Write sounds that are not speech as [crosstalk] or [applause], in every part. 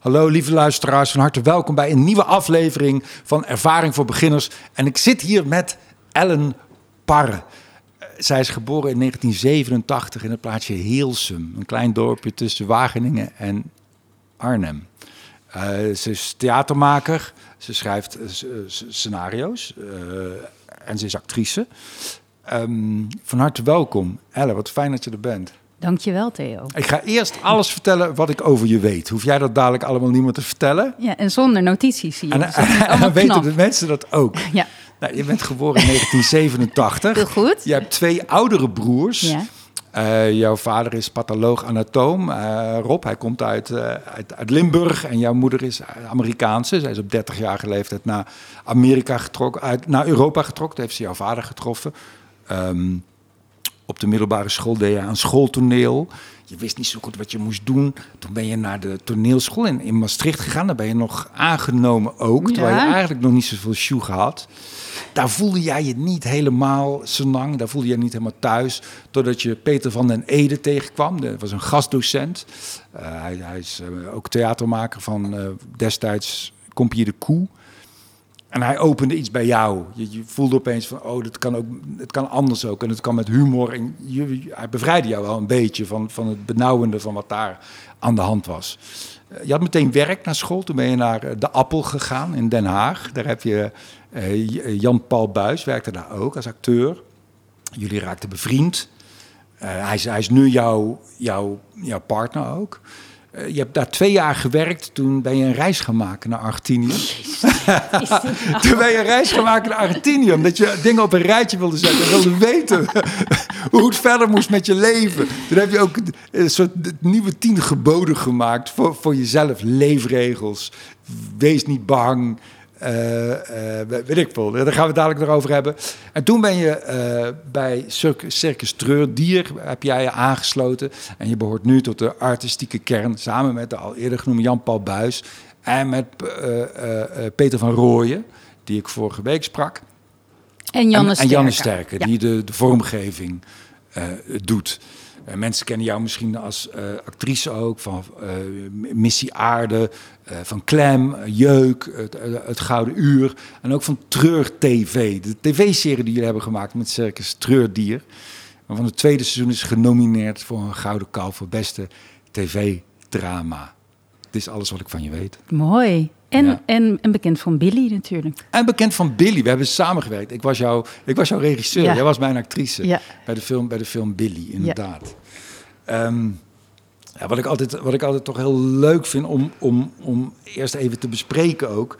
Hallo lieve luisteraars, van harte welkom bij een nieuwe aflevering van Ervaring voor Beginners. En ik zit hier met Ellen Parre. Eh, Zij is geboren in 1987 in het plaatsje Heelsum, een klein dorpje tussen Wageningen en Arnhem. Eh, ze is theatermaker, ze schrijft eh, scenario's en ze is actrice. Ehm, van harte welkom. Elle, wat fijn dat je er bent. Dankjewel, Theo. Ik ga eerst alles vertellen wat ik over je weet. Hoef jij dat dadelijk allemaal niemand te vertellen? Ja, en zonder notities zie je. En, Dus [laughs] dan weten de mensen dat ook. [laughs] Ja, Nou, je bent geboren in [laughs] 1987. heel goed. Je hebt twee oudere broers. Ja. Eh, jouw vader is patholoog-anatoom, eh, Rob. Hij komt uit, eh, uit, uit Limburg. En jouw moeder is Amerikaanse. Zij is op 30-jarige leeftijd naar Amerika getrokken, uit, naar Europa getrokken. Daar heeft ze jouw vader getroffen. Ehm, op de middelbare school deed je aan schooltoneel. Je wist niet zo goed wat je moest doen. Toen ben je naar de toneelschool in, in Maastricht gegaan. Daar ben je nog aangenomen ook. Ja. Terwijl je eigenlijk nog niet zoveel shoe gehad. Daar voelde jij je niet helemaal senang. Daar voelde je niet helemaal thuis. Totdat je Peter van den Ede tegenkwam. Dat was een gastdocent. Eh, hij, hij is eh, ook theatermaker van eh, destijds Compagnie de Koe. En hij opende iets bij jou. Je, voelde opeens van, oh, dat kan ook, het kan anders ook. En het kan met humor. En je, hij bevrijdde jou wel een beetje van, van het benauwende van wat daar aan de hand was. Eh, Je had meteen werk naar school. Toen ben je naar eh, De Appel gegaan in Den Haag. Daar heb je eh, Jan-Paul Buis, werkte daar ook als acteur. Jullie raakten bevriend. Hij, is, hij is nu jouw, jouw partner ook. Eh, je hebt daar twee jaar gewerkt. Toen ben je een reis gaan maken naar Argentinië. [laughs] Toen ben je een reis gaan maken naar Argentinië. Omdat je dingen op een rijtje wilde zetten. En wilde weten [laughs] hoe het verder moest met je leven. Toen heb je ook een soort nieuwe tien geboden gemaakt voor, voor jezelf. Leefregels. Wees niet bang. Eh, eh, weet ik veel. Daar gaan we het dadelijk nog over hebben. En toen ben je eh, bij Circus, Treurdier heb jij je aangesloten. En je behoort nu tot de artistieke kern. Samen met de al eerder genoemde Jan-Paul Buis. En met Peter van Rooyen, die ik vorige week sprak. En Janne en Ja. die de, de vormgeving doet. Mensen kennen jou misschien als actrice ook van Missie Aarde, van Clem, eh, Jeuk, het, eh, het Gouden Uur. En ook van Treur TV, de tv-serie die jullie hebben gemaakt met Circus Treurdier. Waarvan het tweede seizoen is genomineerd voor een Gouden Kalf voor beste tv-drama. Dit is alles wat ik van je weet. Mooi. En, Ja. en, en bekend van Billy natuurlijk. En bekend van Billy. We hebben samengewerkt. Ik was, jouw, ik was jouw regisseur. Ja. Jij was mijn actrice. Ja. Bij, de film, bij de film Billy, inderdaad. Ehm, ja, wat, ik altijd, wat ik altijd toch heel leuk vind om, om, om eerst even te bespreken ook.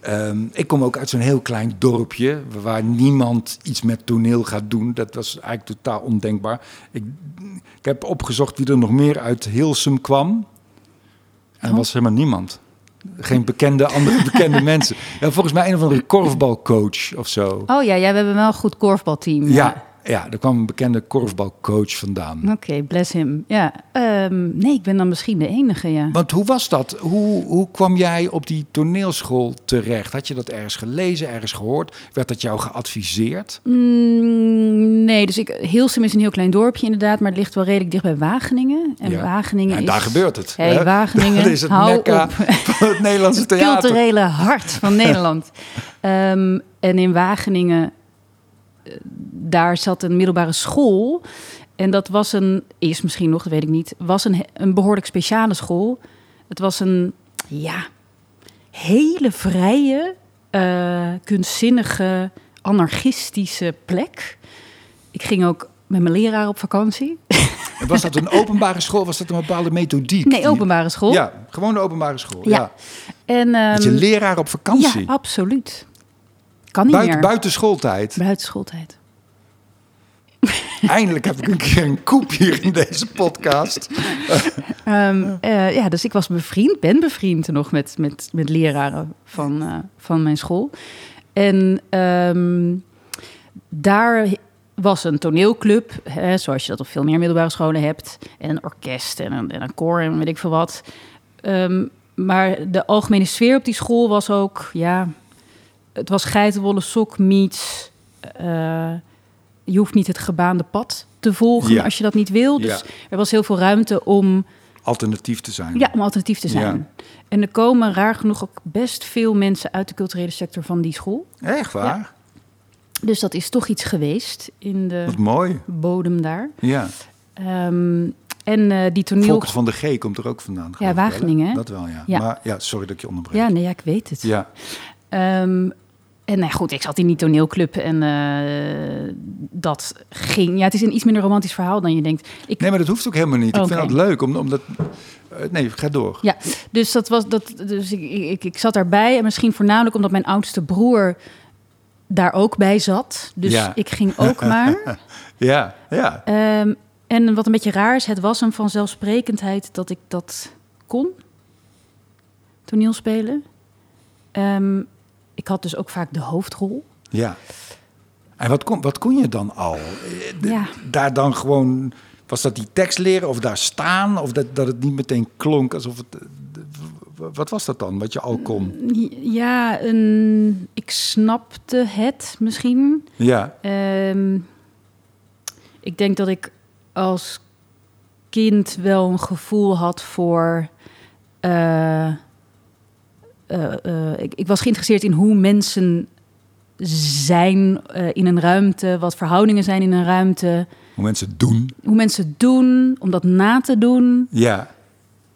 Ehm, ik kom ook uit zo'n heel klein dorpje waar niemand iets met toneel gaat doen. Dat was eigenlijk totaal ondenkbaar. Ik, ik heb opgezocht wie er nog meer uit Hilsum kwam. En er Oh. was helemaal niemand. Geen bekende, andere [laughs] bekende mensen. Ja, volgens mij een of andere korfbalcoach of zo. Oh ja, ja we hebben wel een goed korfbalteam. Ja, ja, er kwam een bekende korfbalcoach vandaan. Oké, bless him. Ja, ehm, nee, ik ben dan misschien de enige, ja. Want hoe was dat? Hoe, hoe kwam jij op die toneelschool terecht? Had je dat ergens gelezen, ergens gehoord? Werd dat jou geadviseerd? Mm, nee, dus ik, Hilsum is een heel klein dorpje inderdaad, maar het ligt wel redelijk dicht bij Wageningen. En Ja. Wageningen en is... daar gebeurt het. Hey, hè? Wageningen, [laughs] Dat is het hou mekka op. van het Nederlandse [laughs] het theater. culturele hart van Nederland. [laughs] Ehm, en in Wageningen, daar zat een middelbare school. En dat was een, is misschien nog, dat weet ik niet, was een, een behoorlijk speciale school. Het was een, ja, hele vrije, eh, kunstzinnige, anarchistische plek. Ik ging ook met mijn leraar op vakantie. En Was dat een [laughs] openbare school? Was dat een bepaalde methodiek? Nee, openbare school. Ja, gewoon een openbare school. Ja. Ja. En, Met je ehm, leraar op vakantie. Ja, absoluut. Kan niet buiten, meer. buiten schooltijd. Buiten schooltijd. [laughs] Eindelijk heb ik een keer een koep hier in deze podcast. [laughs] Ehm, eh, ja, dus ik was bevriend, ben bevriend nog met, met, met leraren van, eh, van mijn school. En ehm, daar was een toneelclub, hè, zoals je dat op veel meer middelbare scholen hebt. En een orkest en een, en een koor en weet ik veel wat. Ehm, maar de algemene sfeer op die school was ook, ja, het was geitenwolle sok meets. eh, je hoeft niet het gebaande pad te volgen Ja. als je dat niet wil. Dus Ja. er was heel veel ruimte om alternatief te zijn. Ja, om alternatief te zijn. En er komen raar genoeg ook best veel mensen uit de culturele sector van die school. Echt waar? Dus dat is toch iets geweest in de Wat mooi. bodem daar. Ja. Ehm, en eh, die toneel... Volkert van de G komt er ook vandaan. wel, hè? Wageningen? Dat wel, ja. Ja. Maar ja, sorry dat ik je onderbreek. Ja, nee, ja, ik weet het. Ja. Ehm, en nou goed, ik zat in die toneelclub en eh, dat ging... Ja, het is een iets minder romantisch verhaal dan je denkt. Ik, Nee, maar dat hoeft ook helemaal niet. Ik vind dat leuk, om- omdat... eh, nee, ga door. Ja, dus dat was dat. Dus ik, ik, ik zat daarbij en misschien voornamelijk omdat mijn oudste broer daar ook bij zat. Dus Ja. ik ging ook [laughs] maar. Ja, ja. Ehm, en wat een beetje raar is, het was een vanzelfsprekendheid dat ik dat kon. Toneel spelen. Ik had dus ook vaak de hoofdrol. Ja. En wat kon, wat kon je dan al? Eh, Ja. Daar dan gewoon... Was dat die tekst leren of daar staan? Of dat, dat het niet meteen klonk alsof het... eh, Wat was dat dan, wat je al kon? Ja, een, ik snapte het misschien. Ja, Ehm, ik denk dat ik als kind wel een gevoel had voor. eh, ik, ik was geïnteresseerd in hoe mensen zijn eh, in een ruimte, wat verhoudingen zijn in een ruimte, hoe mensen doen. hoe mensen doen, om dat na te doen. Ja.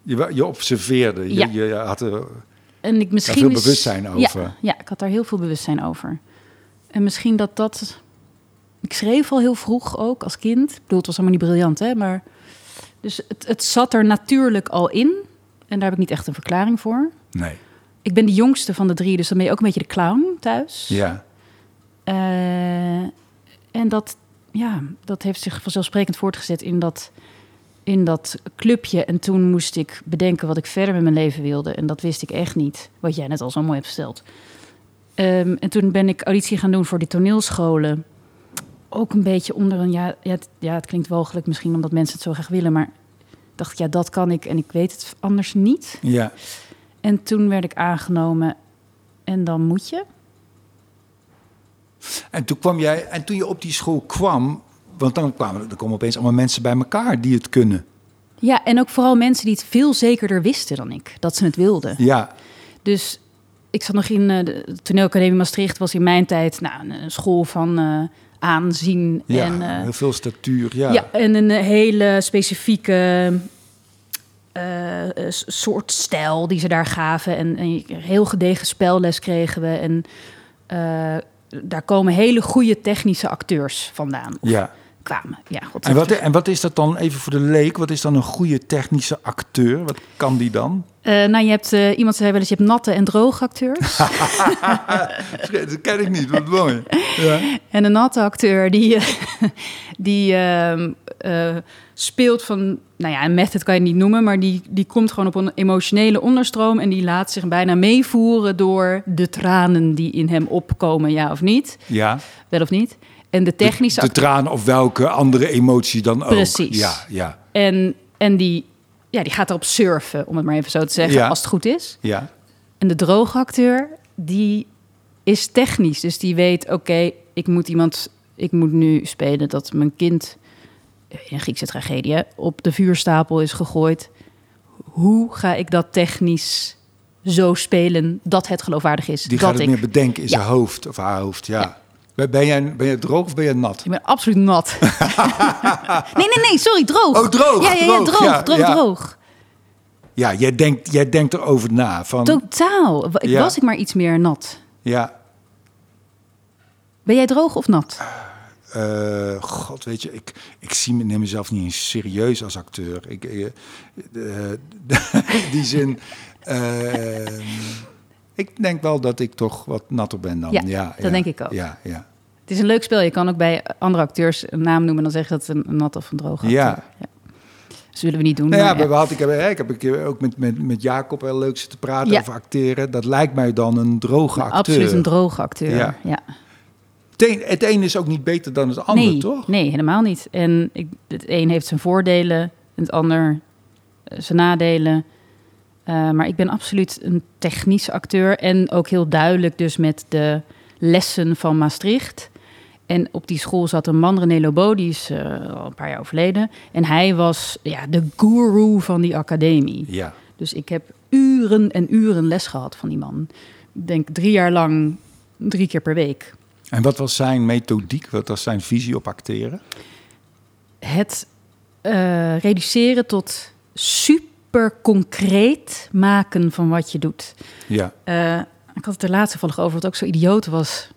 Je, je observeerde. Je, Ja. je had er... En ik misschien veel bewustzijn over. Ja, ja, ik had daar heel veel bewustzijn over. En misschien dat dat. Ik schreef al heel vroeg ook als kind. Ik bedoel, het was allemaal niet briljant, hè? Maar. Dus het, het zat er natuurlijk al in. En daar heb ik niet echt een verklaring voor. Nee. Ik ben de jongste van de drie, dus dan ben je ook een beetje de clown thuis. Ja. Eh, en dat, ja, dat heeft zich vanzelfsprekend voortgezet in dat, in dat clubje. En toen moest ik bedenken wat ik verder met mijn leven wilde. En dat wist ik echt niet, wat jij net al zo mooi hebt verteld. Ehm, en toen ben ik auditie gaan doen voor die toneelscholen. Ook een beetje onder een, ja, ja, het, ja, het klinkt walgelijk misschien omdat mensen het zo graag willen. Maar ik dacht, ja, dat kan ik en ik weet het anders niet. Ja. En toen werd ik aangenomen en dan moet je. En toen kwam jij... En toen je op die school kwam... Want dan kwamen er komen opeens allemaal mensen bij elkaar die het kunnen. Ja, en ook vooral mensen die het veel zekerder wisten dan ik, dat ze het wilden. Ja. Dus ik zat nog in eh, de toneelacademie Maastricht, was in mijn tijd nou, een, school van eh, aanzien Ja, en, eh, heel veel statuur. Ja. ja. en een hele specifieke s- soort stijl die ze daar gaven. En, en heel gedegen spelles kregen we. En eh, daar komen hele goede technische acteurs vandaan. Of ja. kwamen. Ja, En wat, en wat is dat dan, even voor de leek, wat is dan een goede technische acteur? Wat kan die dan? Nou, je hebt iemand zei wel eens, je hebt natte en droge acteurs. [laughs] dat ken ik niet, wat mooi. Ja. En een natte acteur die, [laughs] die ehm, eh, speelt van, nou ja, een method kan je het niet noemen, maar die, die komt gewoon op een emotionele onderstroom en die laat zich bijna meevoeren door de tranen die in hem opkomen, ja of niet, ja. wel of niet. En de technische De, de traan of welke andere emotie dan ook. Precies. Ja, ja, En, en die, ja, die gaat erop surfen, om het maar even zo te zeggen, Ja. als het goed is. ja. En de droge acteur, die is technisch. Dus die weet, oké, ik moet iemand... Ik moet nu spelen dat mijn kind... in een Griekse tragedie, op de vuurstapel is gegooid. Hoe ga ik dat technisch zo spelen dat het geloofwaardig is? Die dat gaat het ik, meer bedenken in Ja. zijn hoofd of haar hoofd, ja. Ja. Ben- jij, ben je droog of ben je nat? Ik ben absoluut nat. [laughs] nee, nee, nee, sorry, droog. Oh, droog, Ja, ja, ja, droog, droog, ja, droog, ja. droog. Ja, jij denkt, jij denkt erover na. Van, Totaal. Was ik maar iets meer nat. ja, Ben jij droog of nat? Eh, God, weet je, ik, ik zie me, neem mezelf niet eens serieus als acteur. Ik, eh, eh, in [laughs] die zin, eh, ik denk wel dat ik toch wat natter ben dan. Ja, Ja, dat denk ik ook. Ja, ja. Het is een leuk spel. Je kan ook bij andere acteurs een naam noemen en dan zeggen dat het een, een nat of een droge acteur. Ja. Dat zullen we niet doen. Nou ja, maar we hadden, ik, ik heb een keer ook met, met, met Jacob heel leuk zitten praten Ja. over acteren. Dat lijkt mij dan een droge acteur. Absoluut een droge acteur. Ja. Ja. Het een, is ook niet beter dan het ander, nee, toch? nee, helemaal niet. En ik, het een heeft zijn voordelen, en het ander eh, zijn nadelen. Eh, maar ik ben absoluut een technische acteur en ook heel duidelijk dus met de lessen van Maastricht. En op die school zat een man, René Lobo, die is eh, al een paar jaar overleden. En hij was ja, de guru van die academie. Ja. Dus ik heb uren en uren les gehad van die man. Ik denk drie jaar lang, drie keer per week. En wat was zijn methodiek? Wat was zijn visie op acteren? Het eh, reduceren tot super concreet maken van wat je doet. Ja. Eh, ik had het er laatst toevallig over, wat ook zo idioot was.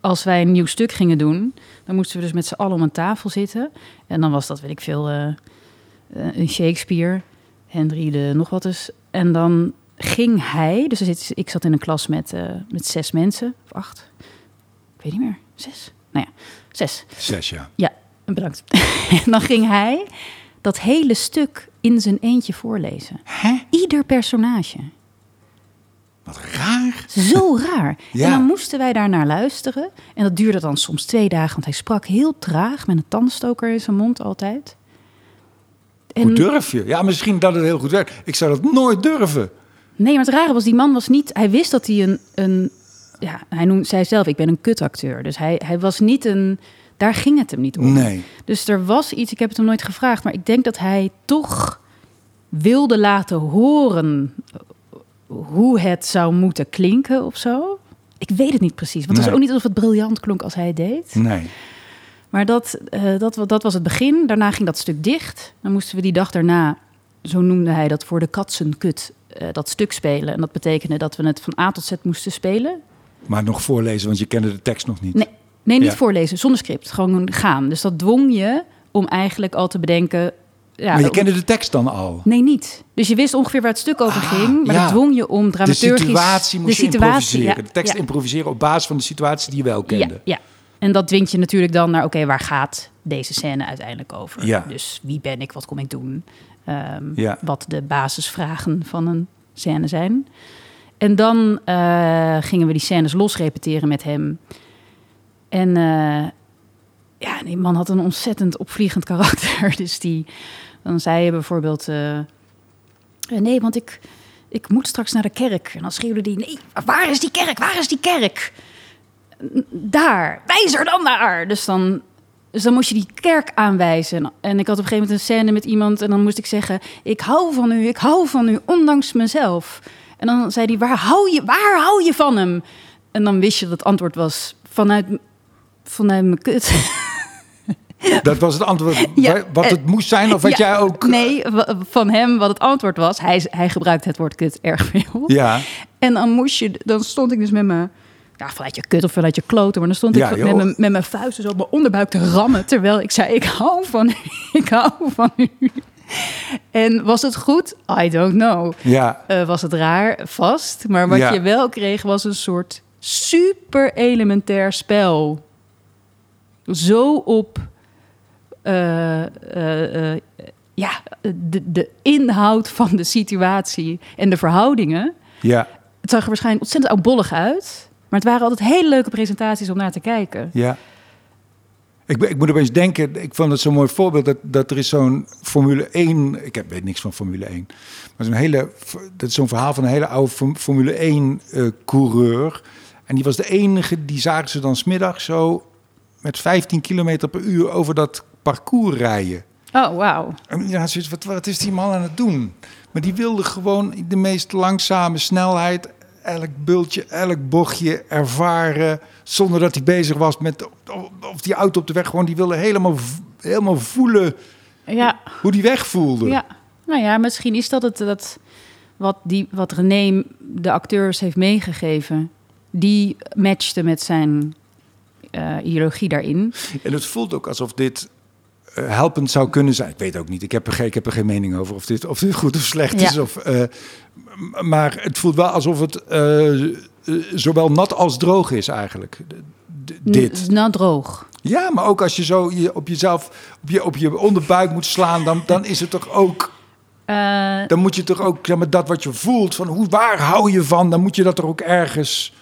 Als wij een nieuw stuk gingen doen, dan moesten we dus met z'n allen om een tafel zitten. En dan was dat, weet ik veel, eh, een Shakespeare, Henry de nog wat eens. En dan ging hij, dus ik zat in een klas met, met zes mensen, of acht, weet niet meer, zes? Nou ja, zes. Zes, ja. Ja, bedankt. en [laughs] dan ging hij dat hele stuk in zijn eentje voorlezen. Hè? Ieder personage. Wat raar. Zo raar. [laughs] Ja. En dan moesten wij daar naar luisteren. En dat duurde dan soms twee dagen, want hij sprak heel traag met een tandstoker in zijn mond altijd. Hoe durf je? Ja, misschien dat het heel goed werkt. Ik zou dat nooit durven. Nee, maar het rare was, die man was niet... Hij wist dat hij een... een ja, hij noemt, zei zelf, ik ben een kutacteur. Dus hij, hij was niet een... Daar ging het hem niet om. Nee. Dus er was iets, ik heb het hem nooit gevraagd... maar ik denk dat hij toch wilde laten horen... hoe het zou moeten klinken of zo. Ik weet het niet precies. Want het was ook niet alsof het briljant klonk als hij deed. Nee. Maar dat, eh, dat, dat was het begin. Daarna ging dat stuk dicht. Dan moesten we die dag daarna, zo noemde hij dat voor de katsenkut, eh dat stuk spelen. En dat betekende dat we het van A tot Z moesten spelen. Maar nog voorlezen, want je kende de tekst nog niet. Nee, nee niet Ja. voorlezen, zonder script. Gewoon gaan. Dus dat dwong je om eigenlijk al te bedenken... Ja, maar je om- kende de tekst dan al. Nee, niet. Dus je wist ongeveer waar het stuk over Ah, ging. Maar ja. dat dwong je om De dramaturgisch... situatie moest de je situatie, improviseren. ja, de tekst improviseren op basis van de situatie die je wel kende. ja. En dat dwingt je natuurlijk dan naar, oké, waar gaat deze scène uiteindelijk over? Ja. Dus wie ben ik, wat kom ik doen? Ehm, Ja. Wat de basisvragen van een scène zijn. En dan eh, gingen we die scènes los repeteren met hem. En eh, ja, die man had een ontzettend opvliegend karakter. [laughs] Dus die, dan zei je bijvoorbeeld... eh, nee, want ik, ik moet straks naar de kerk. En dan schreeuwde die, nee, waar is die kerk? Waar is die kerk? daar, wijs er dan naar. Dus dan, dus dan moest je die kerk aanwijzen. En ik had op een gegeven moment een scène met iemand... en dan moest ik zeggen, ik hou van u, ik hou van u, ondanks mezelf. En dan zei hij, waar hou je, waar hou je van hem? En dan wist je dat het antwoord was, vanuit, vanuit mijn kut. [laughs] Dat was het antwoord [laughs] Ja, wat het eh, moest zijn? Of wat Ja, jij ook... Nee, wa- van hem wat het antwoord was. Hij, hij gebruikt het woord kut erg veel. Ja, En dan moest je, dan stond ik dus met mijn, ja, vanuit je kut of vanuit je kloten, maar dan stond Ja, ik met mijn, met mijn vuisten zo op mijn onderbuik te rammen, terwijl ik zei, ik hou van u, [laughs] ik hou van u. [laughs] En was het goed? I don't know. ja. Eh, was het raar? Vast. Maar wat Ja. je wel kreeg was een soort super elementair spel. Zo op eh, eh, ja, de, de inhoud van de situatie en de verhoudingen. Ja, Het zag er waarschijnlijk ontzettend oudbollig uit. Maar het waren altijd hele leuke presentaties om naar te kijken. ja. Ik, ik moet opeens denken, ik vond het zo'n mooi voorbeeld... dat, dat er is zo'n Formule 1... Ik heb, weet niks van Formule 1. Maar zo'n hele, dat is zo'n verhaal van een hele oude Form- Formule 1 eh, coureur. En die was de enige, die zagen ze dan smiddag zo... met 15 kilometer per uur over dat parcours rijden. Oh, wauw. En had zoiets, wat, wat is die man aan het doen? Maar die wilde gewoon de meest langzame snelheid, elk bultje, elk bochtje ervaren, zonder dat hij bezig was met of, die auto op de weg gewoon, die wilde helemaal, helemaal voelen Ja, hoe die weg voelde. ja. Nou ja, misschien is dat het dat wat, die, wat René de acteurs heeft meegegeven. Die matchte met zijn eh, ideologie daarin. En het voelt ook alsof dit helpend zou kunnen zijn. Ik weet ook niet, ik heb er, geen- ik heb er geen mening over of dit, of dit goed of slecht Ja. is. Of, eh, maar het voelt wel alsof het eh, eh, zowel nat als droog is eigenlijk. D- dit. N- Nou, droog. Ja, maar ook als je zo je, op jezelf, op je, op je onderbuik moet slaan, dan, dan is het toch ook. Eh, Dan moet je toch ook, zeg maar, dat wat je voelt, van hoe, waar hou je van, dan moet je dat er ook ergens.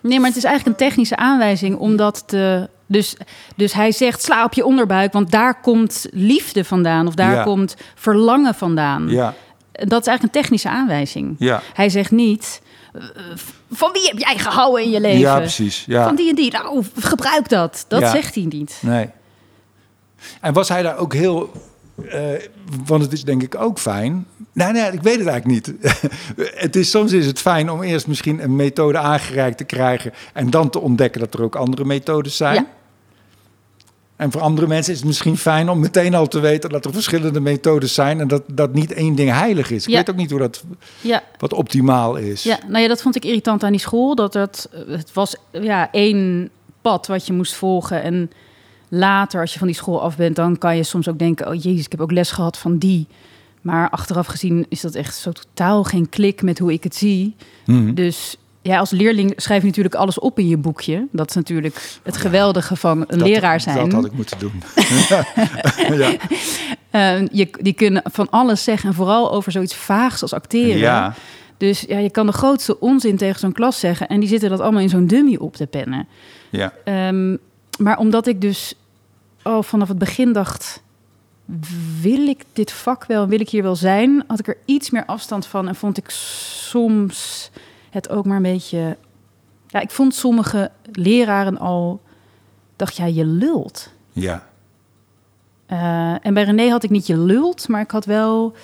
nee, maar het is eigenlijk een technische aanwijzing om dat te... Dus, dus hij zegt, sla op je onderbuik, want daar komt liefde vandaan. Of daar Ja. komt verlangen vandaan. Ja, dat is eigenlijk een technische aanwijzing. Ja. Hij zegt niet, eh, van wie heb jij gehouden in je leven? Ja, precies. Ja. Van die en die. Nou, gebruik dat. Dat Ja. zegt hij niet. Nee. En was hij daar ook heel... eh, want het is denk ik ook fijn... Nee, nee, ik weet het eigenlijk niet. [laughs] het is, soms is het fijn om eerst misschien een methode aangereikt te krijgen... en dan te ontdekken dat er ook andere methodes zijn. Ja. En voor andere mensen is het misschien fijn om meteen al te weten... dat er verschillende methodes zijn... en dat, dat niet één ding heilig is. Ik Ja. weet ook niet hoe dat Ja, wat optimaal is. ja, nou ja, dat vond ik irritant aan die school. Dat het, het was ja, één pad wat je moest volgen. En later, als je van die school af bent, dan kan je soms ook denken: oh jezus, ik heb ook les gehad van die. Maar achteraf gezien is dat echt zo totaal geen klik met hoe ik het zie. Mhm. Dus ja, als leerling schrijf je natuurlijk alles op in je boekje. Dat is natuurlijk het geweldige van een Dat- leraar zijn. Dat had ik moeten doen. [laughs] ja. Eh, je, die kunnen van alles zeggen en vooral over zoiets vaags als acteren. ja. Dus ja, je kan de grootste onzin tegen zo'n klas zeggen en die zitten dat allemaal in zo'n dummy op te pennen. Ja. Ehm, maar omdat ik dus al vanaf het begin dacht, wil ik dit vak wel, wil ik hier wel zijn, had ik er iets meer afstand van en vond ik soms het ook maar een beetje. Ja, ik vond sommige leraren al, dacht ja, je lult. Ja. Eh, en bij René had ik niet je lult, maar ik had wel.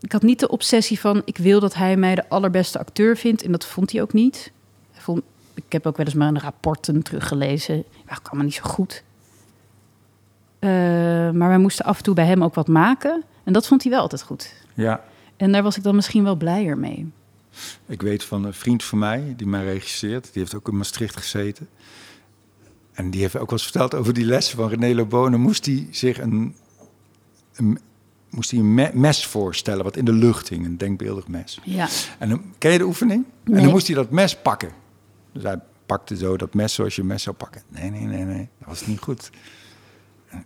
Ik had niet de obsessie van ik wil dat hij mij de allerbeste acteur vindt. En dat vond hij ook niet. Hij vond, ik heb ook wel eens een rapporten teruggelezen. Ja, kan maar niet zo goed. Eh, maar wij moesten af en toe bij hem ook wat maken. En dat vond hij wel altijd goed. Ja. En daar was ik dan misschien wel blijer mee. Ik weet van een vriend van mij, die mij regisseert. Die heeft ook in Maastricht gezeten. En die heeft ook wel eens verteld over die lessen van René Lebo. En dan moest hij zich een, een, moest hij een me- mes voorstellen wat in de lucht hing. Een denkbeeldig mes. Ja, En dan, ken je de oefening? En dan moest hij dat mes pakken. Dus hij pakte zo dat mes zoals je een mes zou pakken. Nee, nee, nee, nee. Dat was niet goed. Eh,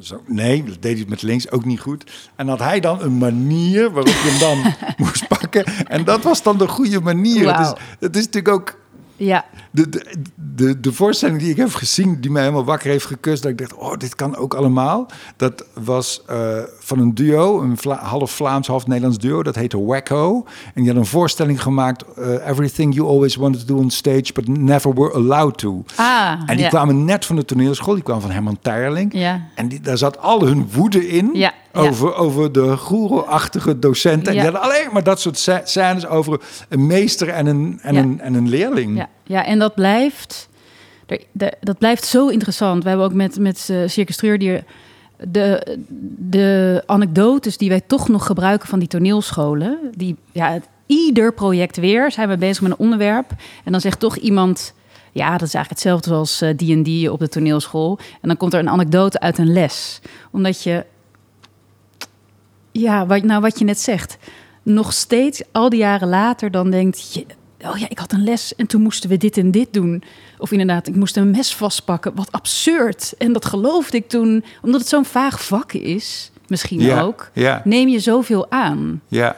zo, nee, dat deed hij met links ook niet goed. En had hij dan een manier waarop je hem dan [laughs] moest pakken. En dat was dan de goede manier. Het Wauw. is, het is natuurlijk ook ja, de, de, de, de voorstelling die ik heb gezien, die mij helemaal wakker heeft gekust, dat ik dacht, oh, dit kan ook allemaal. Dat was eh, van een duo, een Vla- half Vlaams, half Nederlands duo, dat heette Wacko. En die had een voorstelling gemaakt, eh, Everything You Always Wanted to Do on Stage, but Never Were Allowed to. ah, En die ja. kwamen net van de toneelschool, die kwamen van Herman Teirling. Ja. En die, daar zat al hun woede in ja. Over, over de goeroe-achtige docenten. En Ja. die hadden alleen maar dat soort sc- scènes over een meester en een, en een, en een leerling. Ja, ja en dat blijft, dat blijft zo interessant. We hebben ook met, met uh, Circus Treurdier de, de anekdotes die wij toch nog gebruiken van die toneelscholen. Die, ja, het- ieder project weer zijn we bezig met een onderwerp. En dan zegt toch iemand... Ja, dat is eigenlijk hetzelfde als eh, die en die op de toneelschool. En dan komt er een anekdote uit een les. Omdat je... Ja, wat, nou wat je net zegt. Nog steeds, al die jaren later, dan denkt je... Oh ja, ik had een les en toen moesten we dit en dit doen. Of inderdaad, ik moest een mes vastpakken. Wat absurd. En dat geloofde ik toen, omdat het zo'n vaag vak is, misschien Ja, ook. ja. Neem je zoveel aan. Ja,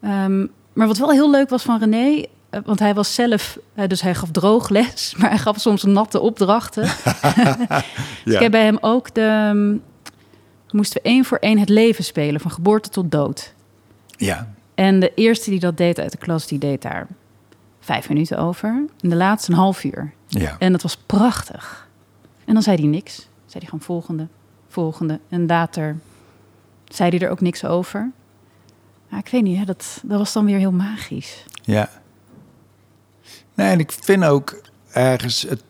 Ehm, maar wat wel heel leuk was van René, eh, want hij was zelf, eh, dus hij gaf droogles, [laughs] maar hij gaf soms natte opdrachten. [laughs] [laughs] Dus ja. ik heb bij hem ook de, ehm, moesten we één voor één het leven spelen, van geboorte tot dood. ja. En de eerste die dat deed uit de klas, die deed daar vijf minuten over. En de laatste een half uur. ja. En dat was prachtig. En dan zei hij niks. Zei hij gewoon volgende, volgende. En later zei hij er ook niks over. Maar ik weet niet, hè, dat, dat was dan weer heel magisch. Ja. Nee, en ik vind ook ergens het.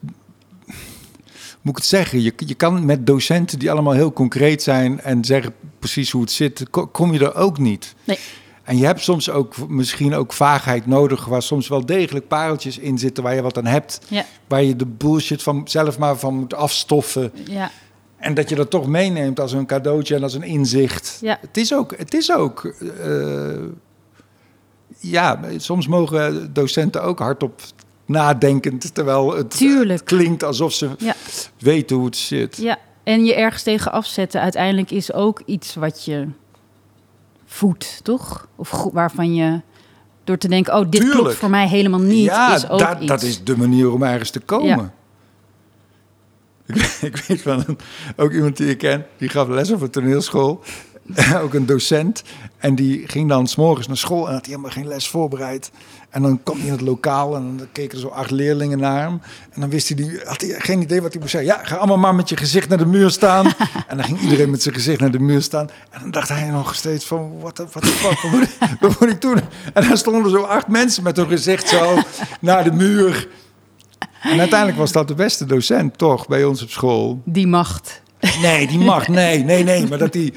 Moet ik het zeggen? Je, je kan met docenten die allemaal heel concreet zijn en zeggen precies hoe het zit, ko- kom je er ook niet. Nee. En je hebt soms ook misschien ook vaagheid nodig, waar soms wel degelijk pareltjes in zitten waar je wat aan hebt. Ja, Waar je de bullshit van zelf maar van moet afstoffen. ja, En dat je dat toch meeneemt als een cadeautje en als een inzicht. Ja. Het is ook, het is ook eh, ja, soms mogen docenten ook hardop nadenkend, terwijl het Tuurlijk. klinkt alsof ze ja, weten hoe het zit. ja. En je ergens tegen afzetten uiteindelijk is ook iets wat je voedt, toch? Of waarvan je door te denken, oh, dit Tuurlijk. klopt voor mij helemaal niet, ja, is ook dat, iets. dat is de manier om ergens te komen. Ja. [laughs] Ik, ik weet van een, ook iemand die ik ken, die gaf les op een toneelschool. [laughs] ook een docent. En die ging dan s'morgens naar school en had helemaal geen les voorbereid. En dan kwam hij in het lokaal en dan keken er zo acht leerlingen naar hem. En dan wist hij, die, had hij geen idee wat hij moest zeggen. Ja, ga allemaal maar met je gezicht naar de muur staan. [laughs] en dan ging iedereen met zijn gezicht naar de muur saan. En dan dacht hij nog steeds van, wat wat wat moet, ik, [laughs] wat moet ik doen? En dan stonden zo acht mensen met hun gezicht zo [laughs] naar de muur. En uiteindelijk was dat de beste docent, toch, bij ons op school. Die macht. Nee, die mag. Nee, nee, nee. Maar dat hij,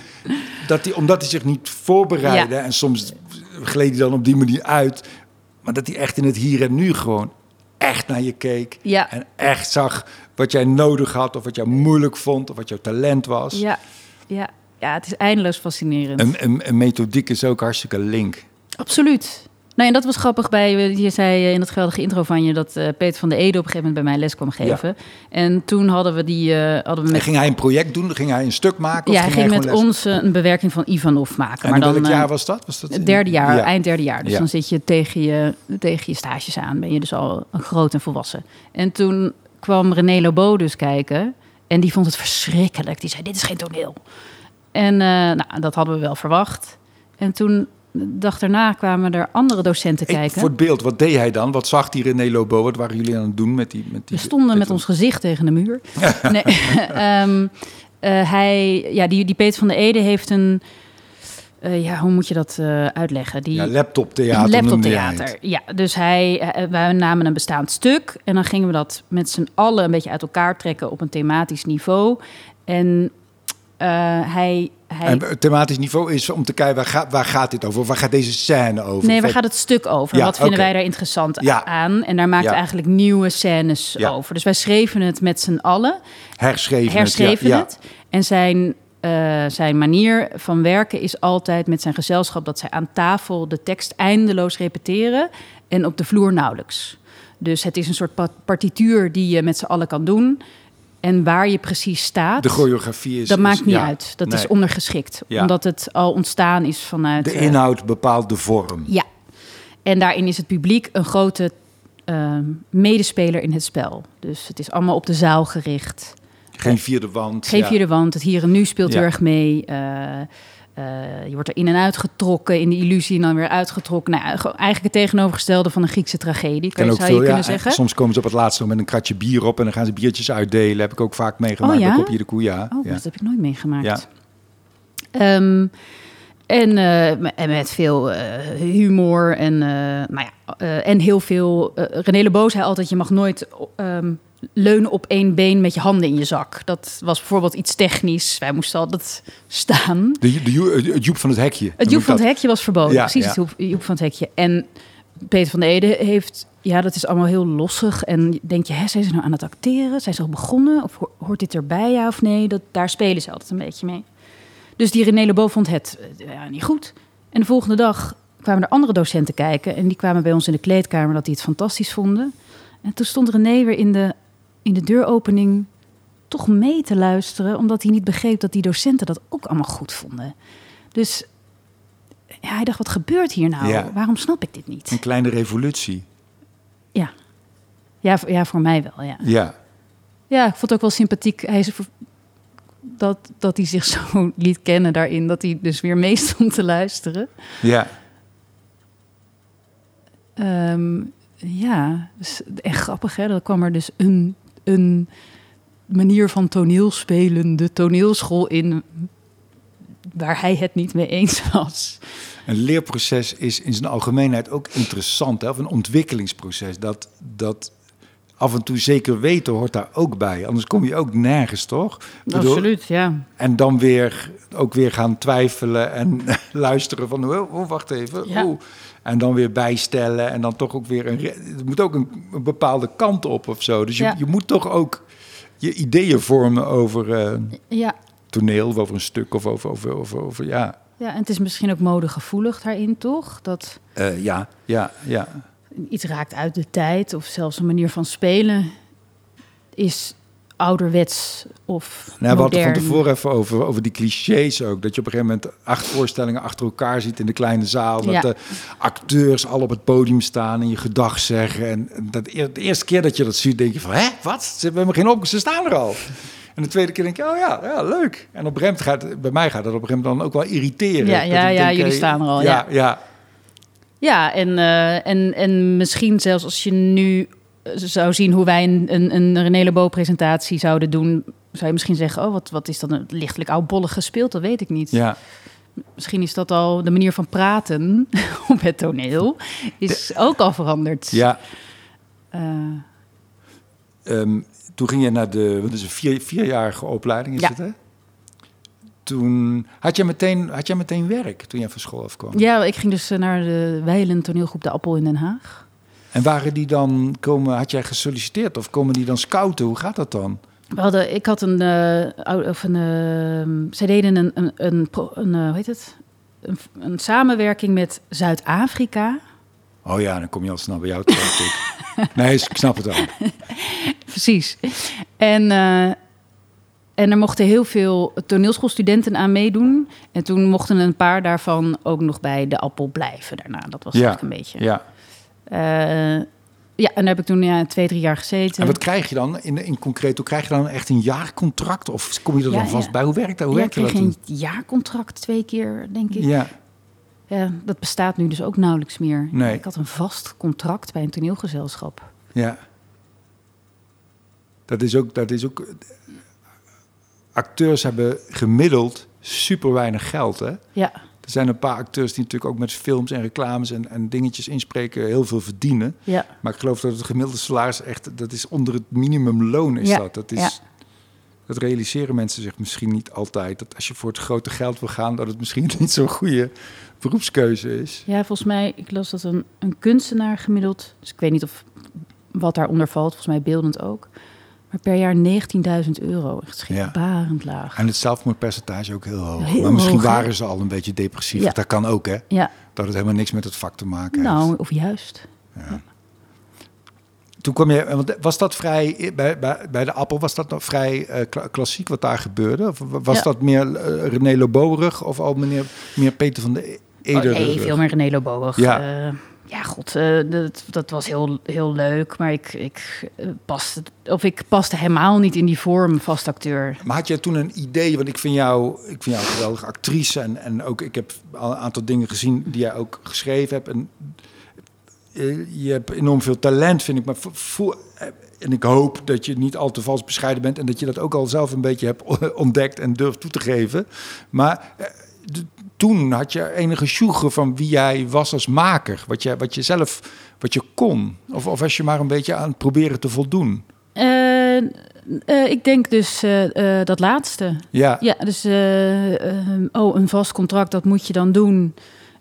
dat hij omdat hij zich niet voorbereidde... en soms gleed hij dan op die manier uit... maar dat hij echt in het hier en nu gewoon echt naar je keek... Ja. en echt zag wat jij nodig had... of wat jij moeilijk vond, of wat jouw talent was. Ja, ja. ja het is eindeloos fascinerend. Een, een, een methodiek is ook hartstikke link. Absoluut. Nou, en dat was grappig bij, je zei in het geweldige intro van je dat uh, Peter van de Ede op een gegeven moment bij mij les kwam geven. Ja. En toen hadden we die. Uh, hadden we met... En ging hij een project doen? Ging hij een stuk maken? Of ja, hij ging, ging met ons een bewerking van Ivanov maken. En maar dan, welk jaar was dat? Was dat derde jaar, ja. eind derde jaar. Dus ja. dan zit je tegen, je tegen je stages aan. Ben je dus al een groot en volwassen. En toen kwam René Lobo dus kijken. En die vond het verschrikkelijk. Die zei: Dit is geen toneel. En nou, dat hadden we wel verwacht. En toen de dag daarna kwamen er andere docenten kijken. voor het beeld, wat deed hij dan? Wat zag die René Lobo? Wat waren jullie aan het doen met die... Met die We stonden met ons gezicht tegen de muur. [laughs] nee, um, [laughs] uh, hij, ja, die, die Peter van der Ede heeft een... Uh, ja, hoe moet je dat uh, uitleggen? Die, ja, laptoptheater. Laptoptheater, ja. Dus hij, uh, wij namen een bestaand stuk en dan gingen we dat met z'n allen een beetje uit elkaar trekken op een thematisch niveau. En hij, hij... En thematisch niveau is om te kijken, waar gaat, waar gaat dit over? Waar gaat deze scène over? Nee, waar gaat het stuk over? Ja, Wat vinden wij daar interessant Ja. aan? En daar maakten we eigenlijk nieuwe scènes over. Dus wij schreven het met z'n allen, Herschreven, herschreven het. En zijn, eh, zijn manier van werken is altijd met zijn gezelschap... dat zij aan tafel de tekst eindeloos repeteren en op de vloer nauwelijks. Dus het is een soort pa- partituur die je met z'n allen kan doen... En waar je precies staat... De choreografie is... Dat is- maakt niet ja, uit. Dat nee. is ondergeschikt. Ja. Omdat het al ontstaan is vanuit... De eh, inhoud bepaalt de vorm. ja. En daarin is het publiek een grote eh, medespeler in het spel. Dus het is allemaal op de zaal gericht. Geen vierde wand. Geef ja. je de wand. Het hier en nu speelt heel erg mee. Eh, eh, je wordt er in en uit getrokken in de illusie en dan weer uitgetrokken. Nou, eigenlijk het tegenovergestelde van een Griekse tragedie, kan je, ook zou veel, je ja, kunnen zeggen. Soms komen ze op het laatste nog met een kratje bier op en dan gaan ze biertjes uitdelen. Heb ik ook vaak meegemaakt Oh, ja? bij Kopje de Koe, ja. Oh, ja. dat heb ik nooit meegemaakt. Ja. Ehm, en, eh, en met veel eh, humor en, nou ja, en heel veel... René Lebo zei altijd, je mag nooit ehm, leunen op één been met je handen in je zak. Dat was bijvoorbeeld iets technisch. Wij moesten altijd staan. De, de, Joep- het Joep van het hekje. Het Joep van het. Hekje was verboden. Ja, Precies, ja. het Joep, Joep van het Hekje. En Peter van der Ede heeft... Ja, dat is allemaal heel lossig. En denk je, hè, zijn ze nou aan het acteren? Zijn ze al begonnen? Of ho- hoort dit erbij, ja of nee? Dat, daar spelen ze altijd een beetje mee. Dus die René Lebo vond het eh, ja, niet goed. En de volgende dag kwamen er andere docenten kijken. En die kwamen bij ons in de kleedkamer dat die het fantastisch vonden. En toen stond René weer in de, in de deuropening toch mee te luisteren. Omdat hij niet begreep dat die docenten dat ook allemaal goed vonden. Dus ja, hij dacht, wat gebeurt hier nou? Ja. Waarom snap ik dit niet? Een kleine revolutie. Ja. Ja, voor, ja, voor mij wel, ja. Ja. Ja, ik vond het ook wel sympathiek. Hij is, dat, dat hij zich [laughs] zo liet kennen daarin. Dat hij dus weer mee stond te luisteren. Ja. Ehm, ja, dus echt grappig hè. Dan kwam er dus een, een manier van toneelspelen, de toneelschool in... waar hij het niet mee eens was. Een leerproces is in zijn algemeenheid ook interessant. Hè? Of een ontwikkelingsproces. Dat, dat af en toe zeker weten hoort daar ook bij. Anders kom je ook nergens, toch? Bedoel, Absoluut, ja. En dan weer ook weer gaan twijfelen en [laughs] luisteren van... Oh, oh, wacht even. Ja. Oh. En dan weer bijstellen en dan toch ook weer... Een, het moet ook een, een bepaalde kant op of zo. Dus je, Ja. je moet toch ook je ideeën vormen over eh, Ja, toneel... of over een stuk of over... over, over, over ja. ja, en het is misschien ook modegevoelig daarin, toch? Dat Eh, ja, ja, ja. iets raakt uit de tijd of zelfs een manier van spelen is ouderwets of Nou, we hadden van tevoren even over, over die clichés ook. Dat je op een gegeven moment acht voorstellingen achter elkaar ziet in de kleine zaal. Dat Ja. de acteurs al op het podium staan en je gedag zeggen. En dat, de eerste keer dat je dat ziet, denk je van, hè, wat? Ze hebben geen op, ze staan er al. En de tweede keer denk je, oh ja, ja leuk. En op een gegeven moment gaat, bij mij gaat dat op een gegeven moment dan ook wel irriteren. Ja, ja, ik ja, denk, jullie eh, staan er al, Ja, ja. Ja, en, eh, en, en misschien zelfs als je nu zou zien hoe wij een, een, een René Lebo-presentatie zouden doen... zou je misschien zeggen, oh, wat, wat is dat een lichtelijk oudbollig gespeeld? Dat weet ik niet. ja. Misschien is dat al de manier van praten [laughs] op het toneel... is ook al veranderd. ja. Eh, Ehm, toen ging je naar de, wat is een vier, vierjarige opleiding, is Ja. het hè? Toen had jij, meteen, had jij meteen werk toen jij van school afkwam? ja, ik ging dus eh, naar de Weilen toneelgroep De Appel in Den Haag. En waren die dan komen, had jij gesolliciteerd of komen die dan scouten? Hoe gaat dat dan? We hadden, ik had een, ou- of een eh, zij deden een, een, een, een eh, hoe heet het? Een, een samenwerking met Zuid-Afrika. Oh ja, dan kom je al snel bij jou ik. [laughs] nee, ik snap het al. Precies. En, eh, en er mochten heel veel toneelschoolstudenten aan meedoen. En toen mochten een paar daarvan ook nog bij de appel blijven daarna. Dat was Ja, eigenlijk een beetje. Ja. Eh, ja, en daar heb ik toen ja, twee, drie jaar gezeten. En wat krijg je dan in, in concreet? Hoe krijg je dan echt een jaarcontract? Of kom je er Ja, dan vast ja. bij? Hoe werkt dat? Hoe ja, ik werkt dat kreeg dan? een jaarcontract twee keer, denk ik. Ja, Ja, dat bestaat nu dus ook nauwelijks meer. Nee. Ik had een vast contract bij een toneelgezelschap. ja. Dat is ook, dat is ook. Acteurs hebben gemiddeld super weinig geld, hè? Ja, Er zijn een paar acteurs die natuurlijk ook met films en reclames en, en dingetjes inspreken heel veel verdienen. ja, Maar ik geloof dat het gemiddelde salaris echt, dat is onder het minimumloon is Ja, dat. Dat, is, ja. dat realiseren mensen zich misschien niet altijd. Dat als je voor het grote geld wil gaan, dat het misschien [laughs] niet zo'n goede beroepskeuze is. ja, volgens mij, ik las dat een, een kunstenaar gemiddeld, dus ik weet niet of wat daaronder valt, volgens mij beeldend ook, maar per jaar 19.000 euro. Echt schrikbarend laag. En het zelfmoordpercentage ook heel hoog. Heel maar misschien hoog, waren ze al een beetje depressief. Ja. Dat kan ook, hè? Ja, Dat het helemaal niks met het vak te maken nou, heeft. of juist. Toen kwam je, want was dat vrij, bij, bij, bij de Appel, was dat nog vrij eh, kla- klassiek wat daar gebeurde? Of was Ja. dat meer eh, René of al meneer, meer Peter van de Eder? Oh, nee, veel meer René. Ja. Ja, ja god, eh, dat, dat was heel, heel leuk, maar ik, ik, eh, paste, of ik paste helemaal niet in die vorm vastacteur. Maar had jij toen een idee, want ik vind jou, ik vind jou een geweldige actrice en, en ook ik heb al een aantal dingen gezien die jij ook geschreven hebt. En eh, je hebt enorm veel talent, vind ik. Maar vo- voel, eh, en ik hoop dat je niet al te vals bescheiden bent en dat je dat ook al zelf een beetje hebt [laughs] ontdekt en durft toe te geven. Maar toen had je enige sjoegen van wie jij was als maker, wat je, wat je zelf, wat je kon. Of, of was je maar een beetje aan het proberen te voldoen. Eh, eh, ik denk dus eh, dat laatste. Ja, Ja, dus oh, een vast contract, dat moet je dan doen.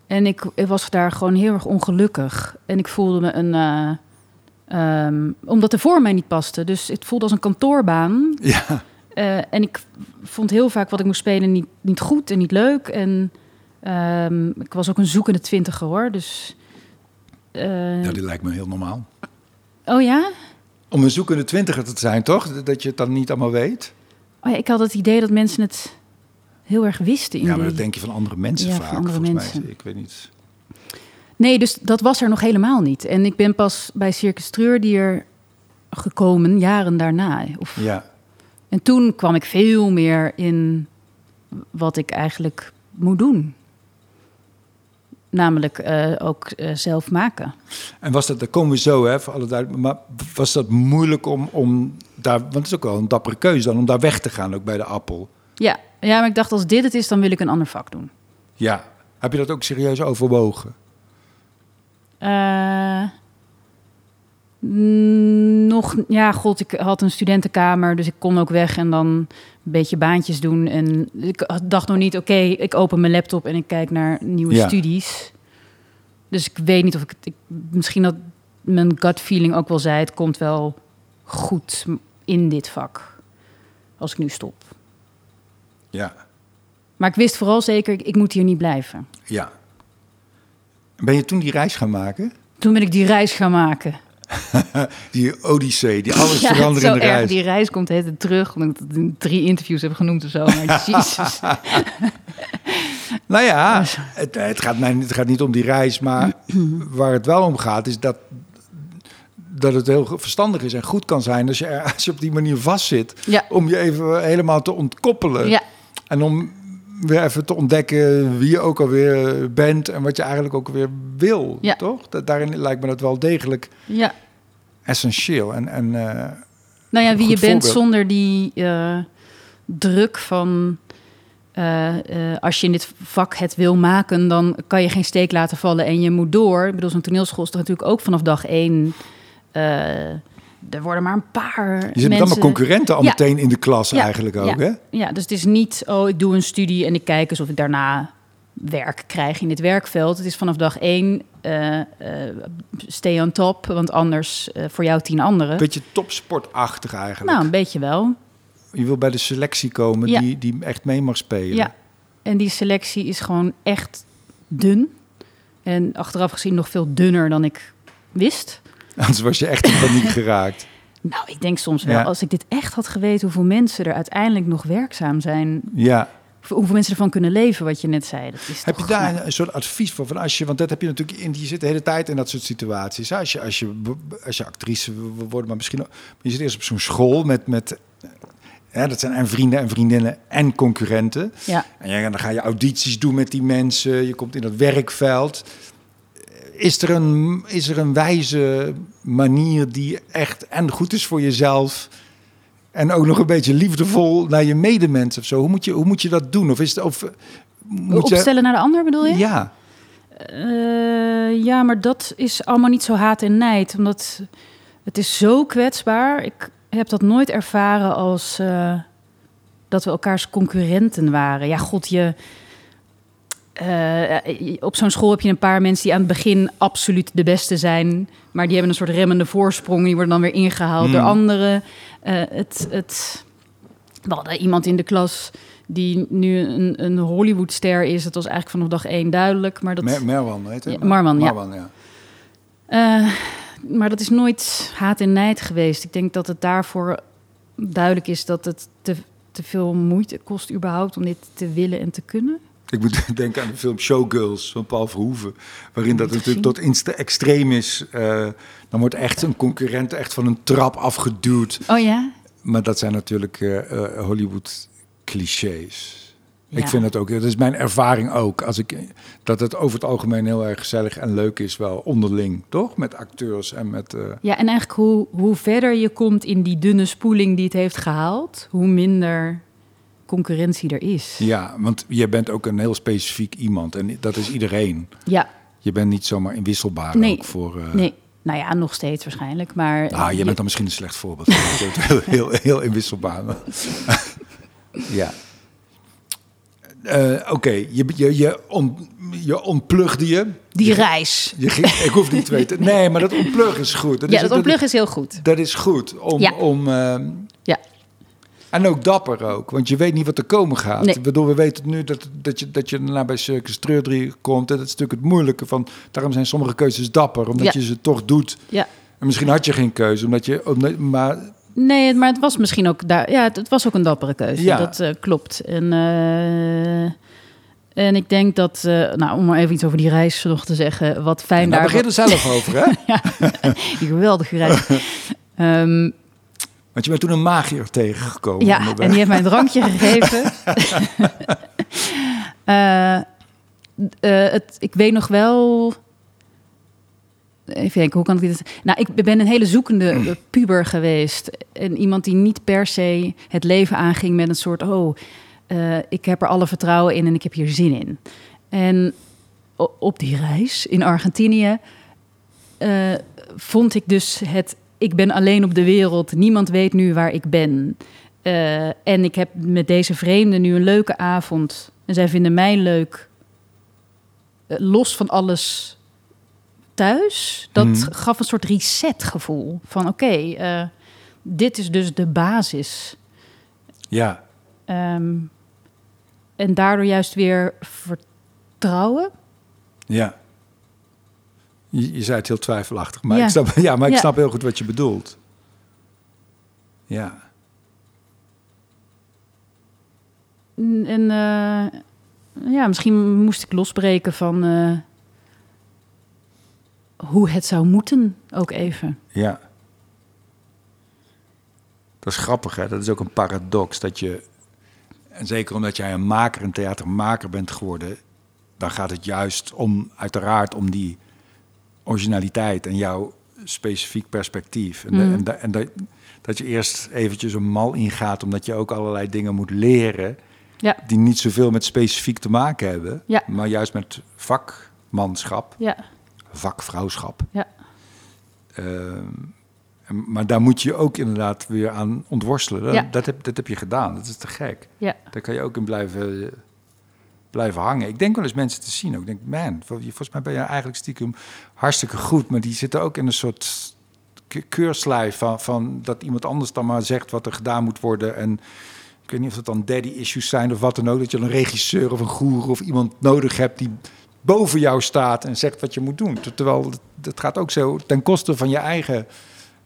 En ik, ik was daar gewoon heel erg ongelukkig. En ik voelde me een. eh, ehm, omdat de voor mij niet paste. Dus het voelde als een kantoorbaan. ja. En ik vond heel vaak wat ik moest spelen niet, niet goed en niet leuk. En ehm, ik was ook een zoekende twintiger hoor. Dus. eh, ja, die lijkt me heel normaal. oh ja? Om een zoekende twintiger te zijn, toch? Dat je het dan niet allemaal weet. Oh ja? Ik had het idee dat mensen het heel erg wisten. In Ja, maar die- dat denk je van andere mensen Ja, van vaak, andere volgens mensen. mij. Ik weet niet. Nee, dus dat was er nog helemaal niet. En ik ben pas bij Circus Treurdier gekomen, jaren daarna. Of, Ja, En toen kwam ik veel meer in wat ik eigenlijk moet doen. Namelijk eh, ook eh, zelf maken. en was dat, daar komen we zo, hè, voor alle duidelijk. Maar was dat moeilijk om, om daar, want het is ook wel een dappere keuze dan, om daar weg te gaan, ook bij de Appel. Ja, ja, maar ik dacht als dit het is, dan wil ik een ander vak doen. Ja, heb je dat ook serieus overwogen? Eh, nog, ja, god, ik had een studentenkamer, dus ik kon ook weg en dan een beetje baantjes doen. En ik dacht nog niet, oké, ik open mijn laptop en ik kijk naar nieuwe Ja. studies. Dus ik weet niet of ik, misschien dat mijn gut feeling ook wel zei, het komt wel goed in dit vak als ik nu stop. Ja, Maar ik wist vooral zeker, ik, ik moet hier niet blijven. ja. Ben je toen die reis gaan maken? Toen ben ik die reis gaan maken. [laughs] Die odyssee, die alles [laughs] Ja, veranderende erg. reis. Die reis komt tijd terug. Omdat ik het in drie interviews heb genoemd of zo. Maar [laughs] jezus. Nou ja, het, het, gaat mij, het gaat niet om die reis, maar [clears throat] waar het wel om gaat is dat dat het heel verstandig is en goed kan zijn als je, er- als je op die manier vastzit. Ja. Om je even helemaal te ontkoppelen. Ja. En om weer even te ontdekken wie je ook alweer bent en wat je eigenlijk ook weer wil. Ja. Toch? Dat, daarin lijkt me dat wel degelijk Ja. Essentieel. En, en eh, Nou ja, wie je bent voorbeeld. zonder die eh, druk van... eh, als je in dit vak het wil maken, dan kan je geen steek laten vallen en je moet door. Ik bedoel, zo'n toneelschool is toch natuurlijk ook vanaf dag één... eh, er worden maar een paar je zit met mensen... allemaal concurrenten al Ja. meteen in de klas Ja. eigenlijk ook. Ja. Hè? Ja, dus het is niet, oh, ik doe een studie en ik kijk eens of ik daarna werk krijg in dit werkveld. Het is vanaf dag één, eh, eh, stay on top, want anders eh, voor jou tien anderen. Beetje topsportachtig eigenlijk. Nou, een beetje wel. Je wil bij de selectie komen Ja. die, die echt mee mag spelen. Ja, en die selectie is gewoon echt dun. En achteraf gezien nog veel dunner dan ik wist. [laughs] Anders was je echt in paniek [laughs] geraakt. Nou, ik denk soms wel, Ja. als ik dit echt had geweten, hoeveel mensen er uiteindelijk nog werkzaam zijn. Ja. Hoeveel mensen ervan kunnen leven, wat je net zei. Dat is Heb je daar een soort advies voor? Van als je, want dat heb je natuurlijk in, je zit de hele tijd in dat soort situaties. hè? Als je, als je, als je actrice wil worden, maar misschien je zit eerst op zo'n school met, met hè, dat zijn en vrienden en vriendinnen en concurrenten. Ja, En ja, dan ga je audities doen met die mensen. Je komt in dat werkveld. Is er een, is er een wijze manier die echt en goed is voor jezelf... en ook nog een beetje liefdevol naar je medemens of zo? Hoe moet je, hoe moet je dat doen? Of is het... Of, moet je, opstellen naar de ander bedoel je? ja, Eh, ja, maar dat is allemaal niet zo haat en nijd. Omdat het is zo kwetsbaar. Ik heb dat nooit ervaren als eh, dat we elkaars concurrenten waren. Ja, god, je... eh, op zo'n school heb je een paar mensen die aan het begin absoluut de beste zijn. Maar die hebben een soort remmende voorsprong. Die worden dan weer ingehaald door Hmm. anderen. Eh, het, het, we hadden iemand in de klas die nu een, een Hollywoodster is. Dat was eigenlijk vanaf dag één duidelijk. Maar dat, Mer Merwan heet het? Ja, Marwan, ja. Marwan, ja. eh, maar dat is nooit haat en nijd geweest. Ik denk dat het daarvoor duidelijk is dat het te, te veel moeite kost überhaupt om dit te willen en te kunnen. Ik moet [laughs] denken aan de film Showgirls van Paul Verhoeven. Waarin dat natuurlijk tot insta extreem is. Eh, dan wordt echt een concurrent echt van een trap afgeduwd. Oh ja? Maar dat zijn natuurlijk eh, eh, Hollywood clichés. Ja. Ik vind het ook, dat is mijn ervaring ook. Als ik, dat het over het algemeen heel erg gezellig en leuk is, wel onderling, toch? Met acteurs en met. Ja, en eigenlijk hoe, hoe verder je komt in die dunne spoeling die het heeft gehaald, hoe minder concurrentie er is. ja, want je bent ook een heel specifiek iemand en dat is iedereen. Ja, Je bent niet zomaar inwisselbaar Nee. ook voor. eh, nee. Nou ja, nog steeds waarschijnlijk, maar... Ah, je je- bent dan misschien een slecht voorbeeld. [laughs] Heel, heel, heel inwisselbaar. [laughs] ja. Eh, Oké, je, je, je, on, je ontplugde je. Die reis. je ging, ik hoef niet te weten. [laughs] Nee, maar dat ontplug is goed. Dat Ja, is, dat ontpluggen is heel goed. Dat is goed. Om, Ja. om, ehm. En ook dapper ook, want je weet niet wat er komen gaat. Nee. Ik bedoel, we weten nu dat, dat, je, dat je daarna bij Circus Treurdrie komt. En dat is natuurlijk het moeilijke van... Daarom zijn sommige keuzes dapper, omdat Ja. je ze toch doet. Ja. En misschien had je geen keuze, omdat je... Omdat, maar Nee, maar het was misschien ook daar. Ja, het, het was ook een dappere keuze. Ja. Dat eh, klopt. En, eh, en ik denk dat, eh, nou, om maar even iets over die reis nog te zeggen, wat fijn daar daar. begin je er zelf over, hè? [laughs] Die geweldige reis. [laughs] Ehm, Want je bent toen een magier tegengekomen. ja, onderweg. en die heeft mij een drankje [laughs] gegeven. [laughs] Eh, eh, het, ik weet nog wel. Even denken, hoe kan ik dit... Nou, ik ben een hele zoekende [clears throat] puber geweest. En iemand die niet per se het leven aanging met een soort... oh, eh, ik heb er alle vertrouwen in en ik heb hier zin in. En op die reis in Argentinië... vond ik dus het... ik ben alleen op de wereld, niemand weet nu waar ik ben. Eh, en ik heb met deze vreemden nu een leuke avond. En zij vinden mij leuk. Eh, los van alles thuis. Dat Mhm. gaf een soort reset gevoel. Van oké, eh, dit is dus de basis. Ja, Ehm, en daardoor juist weer vertrouwen. ja. Je, je zei het heel twijfelachtig, maar, Ja. ik, snap, ja, maar ik Ja. snap heel goed wat je bedoelt. Ja, En en, eh, ja, misschien moest ik losbreken van eh, hoe het zou moeten ook even. ja. Dat is grappig, hè? Dat is ook een paradox. Dat je, en zeker omdat jij een maker, een theatermaker bent geworden, dan gaat het juist om, uiteraard, om die originaliteit en jouw specifiek perspectief. En, de- Mhm. en, de- en dat, dat je eerst eventjes een mal ingaat, omdat je ook allerlei dingen moet leren Ja, die niet zoveel met specifiek te maken hebben, Ja. maar juist met vakmanschap, ja, vakvrouwschap. ja. Ehm, maar daar moet je ook inderdaad weer aan ontworstelen. Dat, heb, dat heb je gedaan. Dat is te gek. ja. Daar kan je ook in blijven, blijven hangen. Ik denk wel eens mensen te zien. ook. Ik denk, man, vol- volgens mij ben je eigenlijk stiekem hartstikke goed. Maar die zitten ook in een soort ke- keurslijf van, van dat iemand anders dan maar zegt wat er gedaan moet worden. En ik weet niet of het dan daddy issues zijn of wat dan ook. Dat je een regisseur of een goer of iemand nodig hebt die boven jou staat en zegt wat je moet doen. Terwijl het gaat ook zo ten koste van je eigen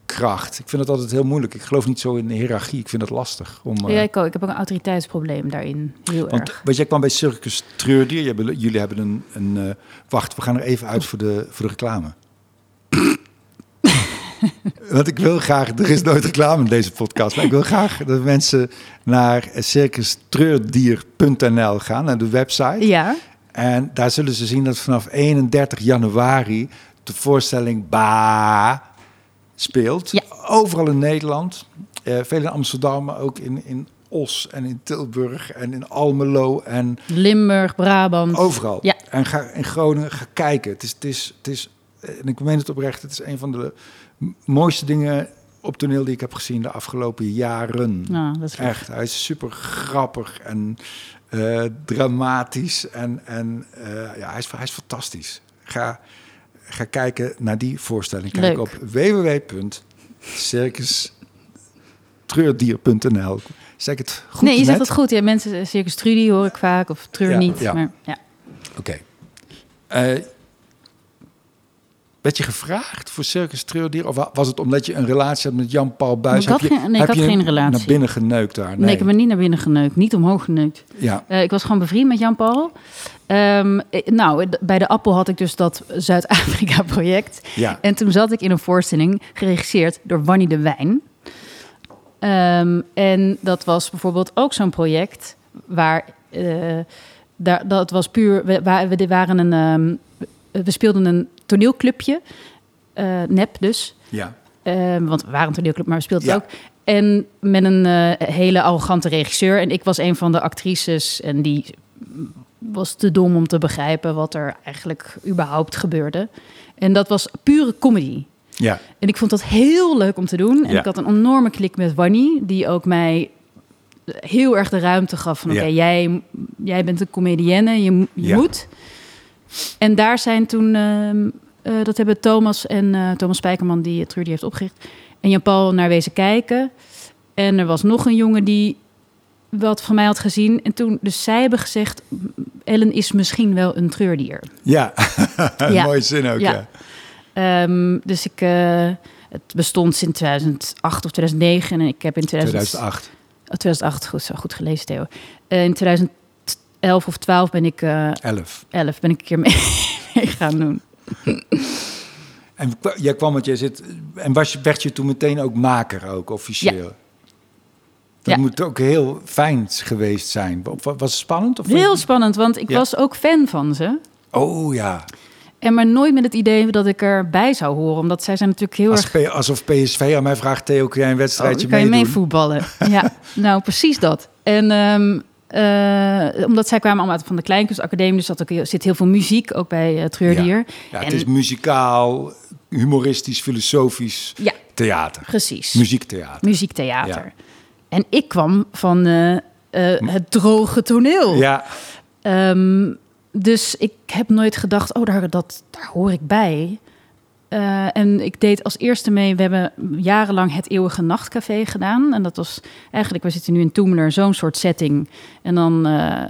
kracht. Ik vind het altijd heel moeilijk. Ik geloof niet zo in de hiërarchie. Ik vind het lastig. Om, eh, Ja, ik ook. Ik heb ook een autoriteitsprobleem daarin. Heel want, erg. want jij kwam bij Circus Treurdier. Jullie hebben een... een eh, wacht, we gaan er even uit voor de, voor de reclame. [laughs] Want ik wil graag... Er is nooit reclame in deze podcast. Maar ik wil graag dat mensen naar circustreurdier.nl gaan. Naar de website. Ja, En daar zullen ze zien dat vanaf 31 januari... de voorstelling Ba speelt. Ja. Overal in Nederland. Eh, veel in Amsterdam, maar ook in, in Os en in Tilburg en in Almelo en Limburg, Brabant. overal. Ja. En ga in Groningen ga kijken. Het is, het is, het is, en ik meen het oprecht, het is een van de mooiste dingen op toneel die ik heb gezien de afgelopen jaren. Nou, dat is. Echt, hij is super grappig en eh, dramatisch en, en eh, ja, hij is, hij is fantastisch. Ga, ga kijken naar die voorstelling. Kijk Leuk. op www.circustreurdier.nl. Zeg ik het goed? nee, je zegt het goed. Ja, mensen, Circus Trudy hoor ik vaak, of Treur Ja, niet. ja. Maar, ja. Oké. Eh, werd je gevraagd voor Circus Treurdier? Of wa- was het omdat je een relatie had met Jan-Paul Buijs? Ik had Heb je- geen- nee, ik had je geen relatie. naar binnen geneukt daar? Nee. Nee. ik heb me niet naar binnen geneukt. Niet omhoog geneukt. Ja, Eh, ik was gewoon bevriend met Jan-Paul. Ehm, eh, nou, bij de Appel had ik dus dat Zuid-Afrika-project. [laughs] ja. En toen zat ik in een voorstelling geregisseerd door Wanny de Wijn. Ehm, en dat was bijvoorbeeld ook zo'n project waar... eh, daar, dat was puur... We, we waren een... ehm, we speelden een toneelclubje. eh, nep dus. ja. Ehm, want we waren een toneelclub, maar we speelden Ja. ook. En met een eh, hele arrogante regisseur. En ik was een van de actrices. En die was te dom om te begrijpen wat er eigenlijk überhaupt gebeurde. En dat was pure comedy. ja. En ik vond dat heel leuk om te doen. En Ja. ik had een enorme klik met Wanny, die ook mij heel erg de ruimte gaf van... Ja. oké, jij, jij bent een comedienne, je, je Ja. moet. En daar zijn toen... ehm, eh, dat hebben Thomas en eh, Thomas Spijkerman, die het Trudy heeft opgericht... en Jan-Paul naar wezen kijken. En er was nog een jongen die wat van mij had gezien. En toen, dus zij hebben gezegd... Ellen is misschien wel een treurdier. Ja, [laughs] Ja. mooie zin ook. Ja. Ja. Ehm, dus ik, eh, het bestond sinds 2008 of 2009 en ik heb in 2000, 2008. oh, 2008 goed, zo goed gelezen Theo. Eh, in 2011 of 12 ben ik, eh 11. 11 ben ik een keer mee, [laughs] mee gaan doen. [laughs] En jij kwam, want jij zit... En was je, werd je toen meteen ook maker, ook officieel? Dat Ja. moet ook heel fijn geweest zijn. Wa- Was het spannend? Of Heel spannend, want ik Ja. was ook fan van ze. Oh ja. En maar nooit met het idee dat ik erbij zou horen, omdat zij zijn natuurlijk heel Als erg alsof PSV aan mij vraagt, Theo, kun jij een Oh, wedstrijdje kan je mee voetballen? [laughs] ja, nou precies dat. En ehm, eh, omdat zij kwamen allemaal uit van de Kleinkunstacademie, dus dat ook, zit heel veel muziek, ook bij uh, Treurdier. Ja, het En- is muzikaal, humoristisch, filosofisch Ja, theater. precies. Muziektheater. Muziektheater. Ja. En ik kwam van eh, het droge toneel. Ja, Ehm, dus ik heb nooit gedacht, oh, daar, dat, daar hoor ik bij. Eh, en ik deed als eerste mee, we hebben jarenlang het Eeuwige Nachtcafé gedaan. En dat was eigenlijk, we zitten nu in Toemler, zo'n soort setting. En dan, eh,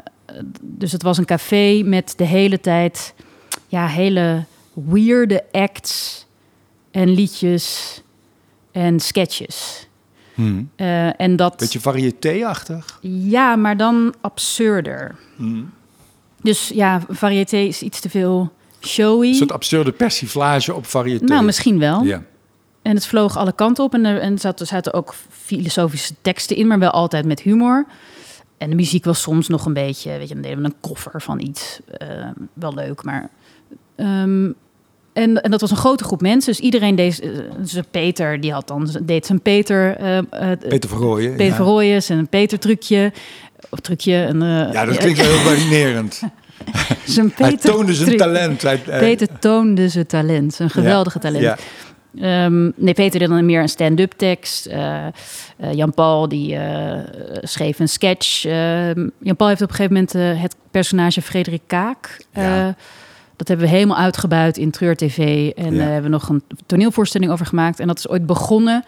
dus het was een café met de hele tijd, ja, hele weirde acts en liedjes en sketches. hm. Eh, en dat, beetje variété-achtig. ja, maar dan absurder. Hm. Dus ja, variété is iets te veel showy. Een soort absurde persiflage op variété. Nou, misschien wel. Ja. En het vloog alle kanten op. En er, en er zaten, er zaten ook filosofische teksten in, maar wel altijd met humor. En de muziek was soms nog een beetje, weet je, dan deden we een koffer van iets. eh, wel leuk, maar. ehm, en, en dat was een grote groep mensen. Dus iedereen deed. eh, dus Peter, die had dan deed zijn Peter. eh, Peter Verrooyen. Peter ja. van Rooyen, zijn Peter trucje. Of trucje. Een, Ja, dat klinkt wel heel [laughs] barinerend. [laughs] zijn Hij Peter toonde zijn talent. Hij, eh, Peter toonde zijn talent. Zijn geweldige talent. Ja, Ehm, nee, Peter deed dan meer een stand-up tekst. Eh, eh, Jan-Paul die schreef een sketch. Ehm, Jan-Paul heeft op een gegeven moment het personage Frederik Kaak. Ja. dat hebben we helemaal uitgebuit in Treur TV. En Ja. daar hebben we nog een toneelvoorstelling over gemaakt. En dat is ooit begonnen.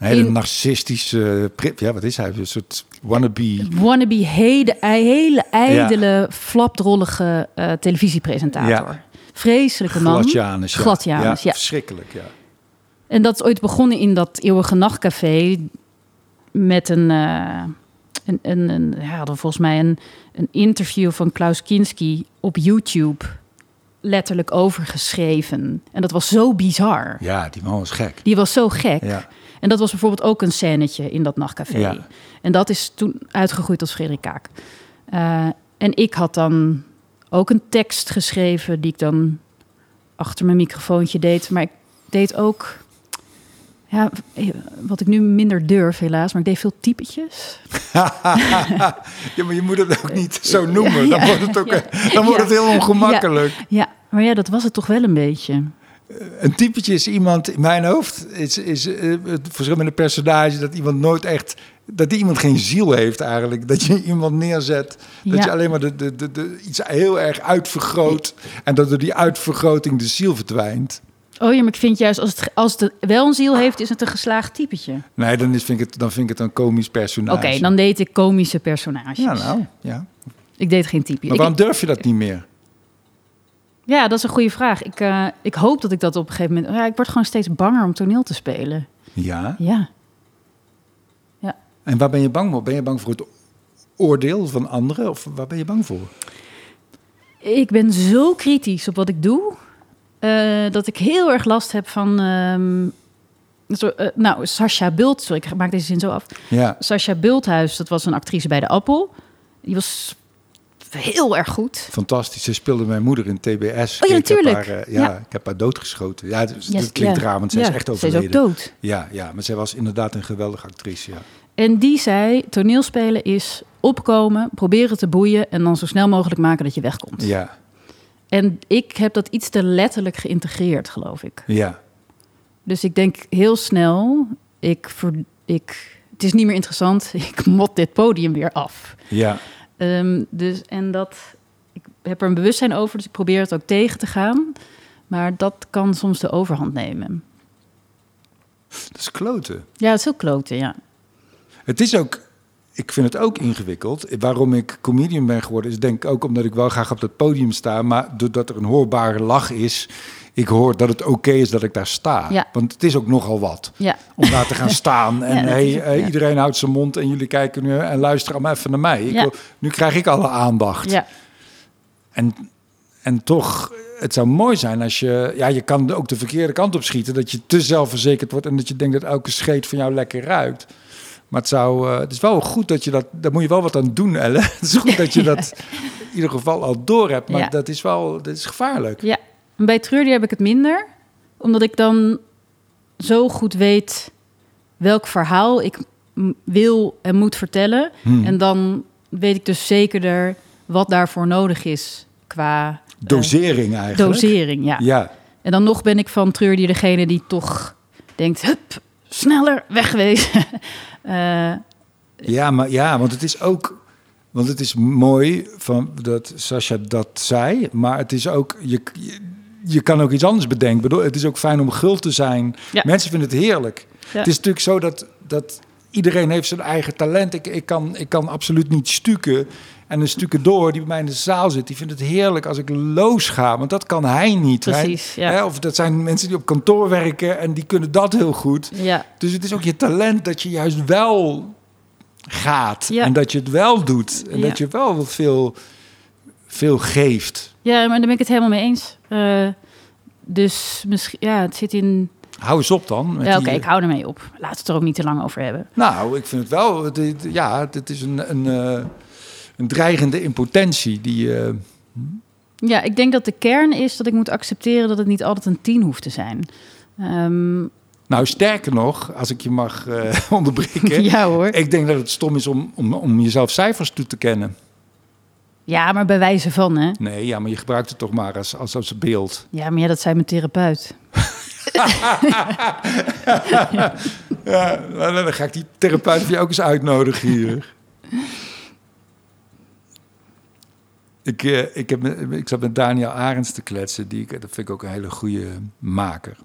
Een hele in- narcistische... pri- Ja, wat is hij? Een soort wannabe... Wannabe, hele, hele ijdele, flapdrollige eh, televisiepresentator. Ja. Vreselijke man. Gladjanus. Ja. Gladjanus, ja. Verschrikkelijk, ja. En dat is ooit begonnen in dat eeuwige nachtcafé met een, eh, een, een, een ja, hadden volgens mij een, een interview van Klaus Kinski op YouTube letterlijk overgeschreven. En dat was zo bizar. Ja, die man was gek. Die was zo gek. Ja. En dat was bijvoorbeeld ook een scènetje in dat nachtcafé. Ja. En dat is toen uitgegroeid als Frederik Kaak. Eh, en ik had dan ook een tekst geschreven die ik dan achter mijn microfoontje deed. Maar ik deed ook, ja, wat ik nu minder durf helaas, maar ik deed veel typetjes. [laughs] ja, maar je moet het ook niet zo noemen. Dan wordt het, ook, dan wordt het heel ongemakkelijk. Ja, maar ja, dat was het toch wel een beetje. Een typetje is iemand, in mijn hoofd, is, is eh, het verschil met een personage dat iemand nooit echt, dat die iemand geen ziel heeft eigenlijk. Dat je iemand neerzet, dat Ja. je alleen maar de, de, de, de, iets heel erg uitvergroot en dat door die uitvergroting de ziel verdwijnt. Oh ja, maar ik vind juist, als het, als het wel een ziel heeft, is het een geslaagd typetje. Nee, dan, is, vind, ik het, dan vind ik het een komisch personage. Oké, dan deed ik komische personages. Ja, nou, ja. Ik deed geen typje. Maar Ik- waarom durf je dat niet meer? Ja, dat is een goede vraag. Ik, eh, ik hoop dat ik dat op een gegeven moment... Ja, ik word gewoon steeds banger om toneel te spelen. Ja. Ja. En waar ben je bang voor? Ben je bang voor het oordeel van anderen? Of waar ben je bang voor? Ik ben zo kritisch op wat ik doe... eh, dat ik heel erg last heb van... ehm, zo, eh, nou, Sascha Bult... Sorry, ik maak deze zin zo af. Ja. Sascha Bulthuis, dat was een actrice bij de Appel. Die was heel erg goed. Fantastisch. Ze speelde mijn moeder in TBS. Oh ja, Ik heb natuurlijk. haar, eh, ja, Ja. ik heb haar doodgeschoten. Ja, dat klinkt ja. raar, want zij Ja, is echt overleden. is ook dood. Ja, ja, maar zij was inderdaad een geweldige actrice. Ja. En die zei, toneelspelen is opkomen, proberen te boeien... en dan zo snel mogelijk maken dat je wegkomt. Ja, En ik heb dat iets te letterlijk geïntegreerd, geloof ik. ja. Dus ik denk heel snel, ik, ver, ik, het is niet meer interessant, [laughs] ik mot dit podium weer af. ja. Ehm, dus, en dat, ik heb er een bewustzijn over, dus ik probeer het ook tegen te gaan. Maar dat kan soms de overhand nemen. Dat is kloten. Ja, het is heel kloten, ja. Het is ook, ik vind het ook ingewikkeld. Waarom ik comedian ben geworden, is denk ik ook omdat ik wel graag op dat podium sta. Maar doordat er een hoorbare lach is, ik hoor dat het oké is dat ik daar sta. Ja. Want het is ook nogal wat. Ja, om daar te gaan [laughs] staan. En Ja, hey, iedereen houdt zijn mond en jullie kijken nu en luisteren allemaal even naar mij. Ik wil- nu krijg ik alle aandacht. ja, En, en toch, het zou mooi zijn als je... Ja, je kan ook de verkeerde kant op schieten. Dat je te zelfverzekerd wordt en dat je denkt dat elke scheet van jou lekker ruikt. Maar het, zou, eh, het is wel goed dat je dat... Daar moet je wel wat aan doen, Elle. [laughs] Het is goed dat je dat in ieder geval al door hebt. Maar Ja. dat is wel dat is gevaarlijk. ja. En bij Treurdier heb ik het minder, omdat ik dan zo goed weet welk verhaal ik wil en moet vertellen. Hmm. En dan weet ik dus zekerder wat daarvoor nodig is qua eh, Dosering eigenlijk. dosering. Ja. Ja, En dan nog ben ik van Treurdier degene die toch denkt, hup, sneller wegwezen. [laughs] Eh, Ja, maar ja, want het is ook. Want het is mooi van dat Sascha dat zei, maar het is ook. Je, je, kan ook iets anders bedenken. Bedoel, het is ook fijn om gul te zijn. Ja. Mensen vinden het heerlijk. Ja. Het is natuurlijk zo dat, dat iedereen heeft zijn eigen talent. Ik, ik, kan, ik kan absoluut niet stukken. En een stukken door die bij mij in de zaal zit, die vindt het heerlijk als ik los ga. Want dat kan hij niet. Hij- Precies, ja. hè, of dat zijn mensen die op kantoor werken en die kunnen dat heel goed. ja, Dus het is ook je talent dat je juist wel gaat. Ja. En dat je het wel doet. En dat je wel wat veel, veel geeft. ja, maar daar ben ik het helemaal mee eens. Eh, dus misschien, ja, het zit in. Hou eens op dan. Ja, Oké, die- ik hou ermee op. Laten we het er ook niet te lang over hebben. Nou, ik vind het wel... het- ja, het is een, een, eh, een dreigende impotentie die... eh, Ja, ik denk dat de kern is dat ik moet accepteren dat het niet altijd een tien hoeft te zijn. Ehm, nou, sterker nog, als ik je mag eh, [laughs] onderbreken... [laughs] ja hoor. Ik denk dat het stom is om, om, om jezelf cijfers toe te kennen. Ja, maar bij wijze van, hè? Nee, ja, maar je gebruikt het toch maar als, als, als beeld. Ja, maar ja, dat zei mijn therapeut. [laughs] Ja, dan ga ik die therapeut voor jou ook eens uitnodigen hier. Ik, eh, ik, heb, ik zat met Daniel Arends te kletsen. Die, dat vind ik ook een hele goede maker.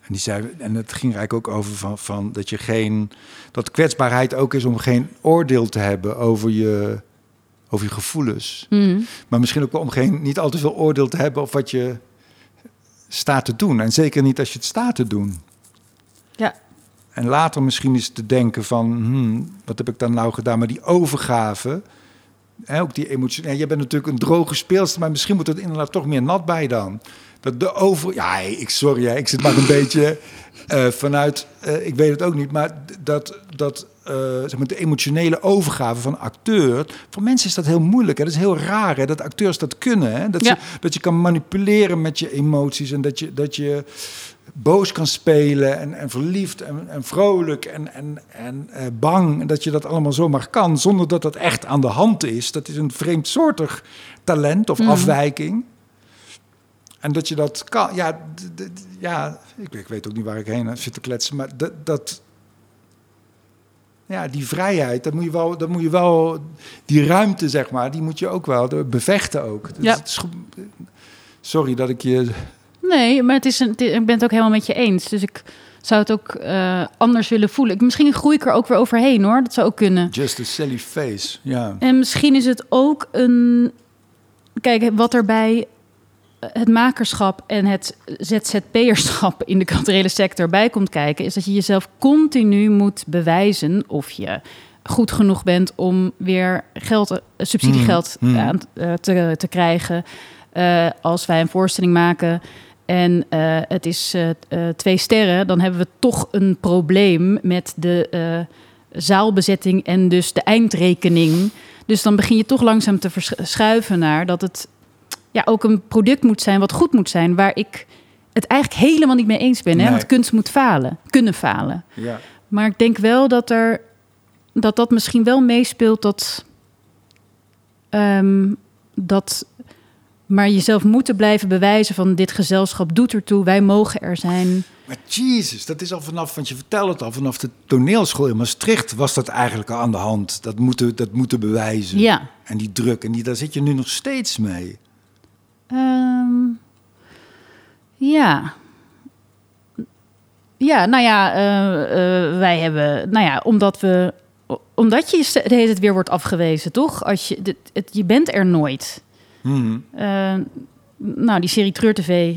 En, die zei, en het ging eigenlijk ook over van, van dat je geen... Dat kwetsbaarheid ook is om geen oordeel te hebben over je, over je gevoelens. Mhm. Maar misschien ook wel om geen, niet al te veel oordeel te hebben op wat je staat te doen. En zeker niet als je het staat te doen. Ja. En later misschien eens te denken van, hmm, wat heb ik dan nou gedaan? Maar die overgave, ook die emotie. En jij bent natuurlijk een droge speelster, maar misschien moet er inderdaad toch meer nat bij dan. Dat de over, ja, ik sorry, hè, ik zit maar een [laughs] beetje eh, vanuit, eh, ik weet het ook niet, maar dat, dat eh, zeg maar de emotionele overgave van acteur, voor mensen is dat heel moeilijk. Hè? Dat is heel raar, hè, dat acteurs dat kunnen. Hè? Dat, Ja. je, dat je kan manipuleren met je emoties en dat je, dat je boos kan spelen en, en verliefd en, en vrolijk en, en, en eh, bang. En dat je dat allemaal zomaar kan zonder dat dat echt aan de hand is. Dat is een vreemdsoortig talent of Mhm. afwijking. En dat je dat kan, ja, ja ik, ik weet ook niet waar ik heen zit te kletsen, maar dat, dat ja, die vrijheid, dat moet je wel, dat moet je wel, die ruimte zeg maar, die moet je ook wel bevechten ook. Dus Ja. is goed- sorry dat ik je Nee, maar het is een, ik ben het ook helemaal met je eens. Dus ik zou het ook eh, anders willen voelen. Ik, misschien groei ik er ook weer overheen hoor. Dat zou ook kunnen. Just a silly face, ja. En misschien is het ook een. Kijk, wat er bij het makerschap en het ZZP'erschap in de culturele sector bij komt kijken, is dat je jezelf continu moet bewijzen of je goed genoeg bent om weer geld, eh, subsidiegeld Mm, mm. aan eh, te, te krijgen. Eh, als wij een voorstelling maken en eh, het is eh, eh, twee sterren, dan hebben we toch een probleem met de zaalbezetting en dus de eindrekening. Dus dan begin je toch langzaam te verschuiven naar dat het ja, ook een product moet zijn wat goed moet zijn, waar ik het eigenlijk helemaal niet mee eens ben. Hè? Nee. Want kunst moet falen, kunnen falen. ja. Maar ik denk wel dat er dat dat misschien wel meespeelt dat ehm, dat maar jezelf moeten blijven bewijzen van dit gezelschap doet ertoe, wij mogen er zijn. Maar Jesus, dat is al vanaf, want je vertelt het al, vanaf de toneelschool in Maastricht was dat eigenlijk al aan de hand. Dat moeten, dat moeten bewijzen. Ja. En die druk, en die, daar zit je nu nog steeds mee. Ehm, ja. Ja, nou ja, eh, eh, wij hebben, nou ja, omdat we, omdat je de hele tijd weer wordt afgewezen, toch? Als je, dit- het, je bent er nooit. Mhm. Eh, nou, die serie Treur TV,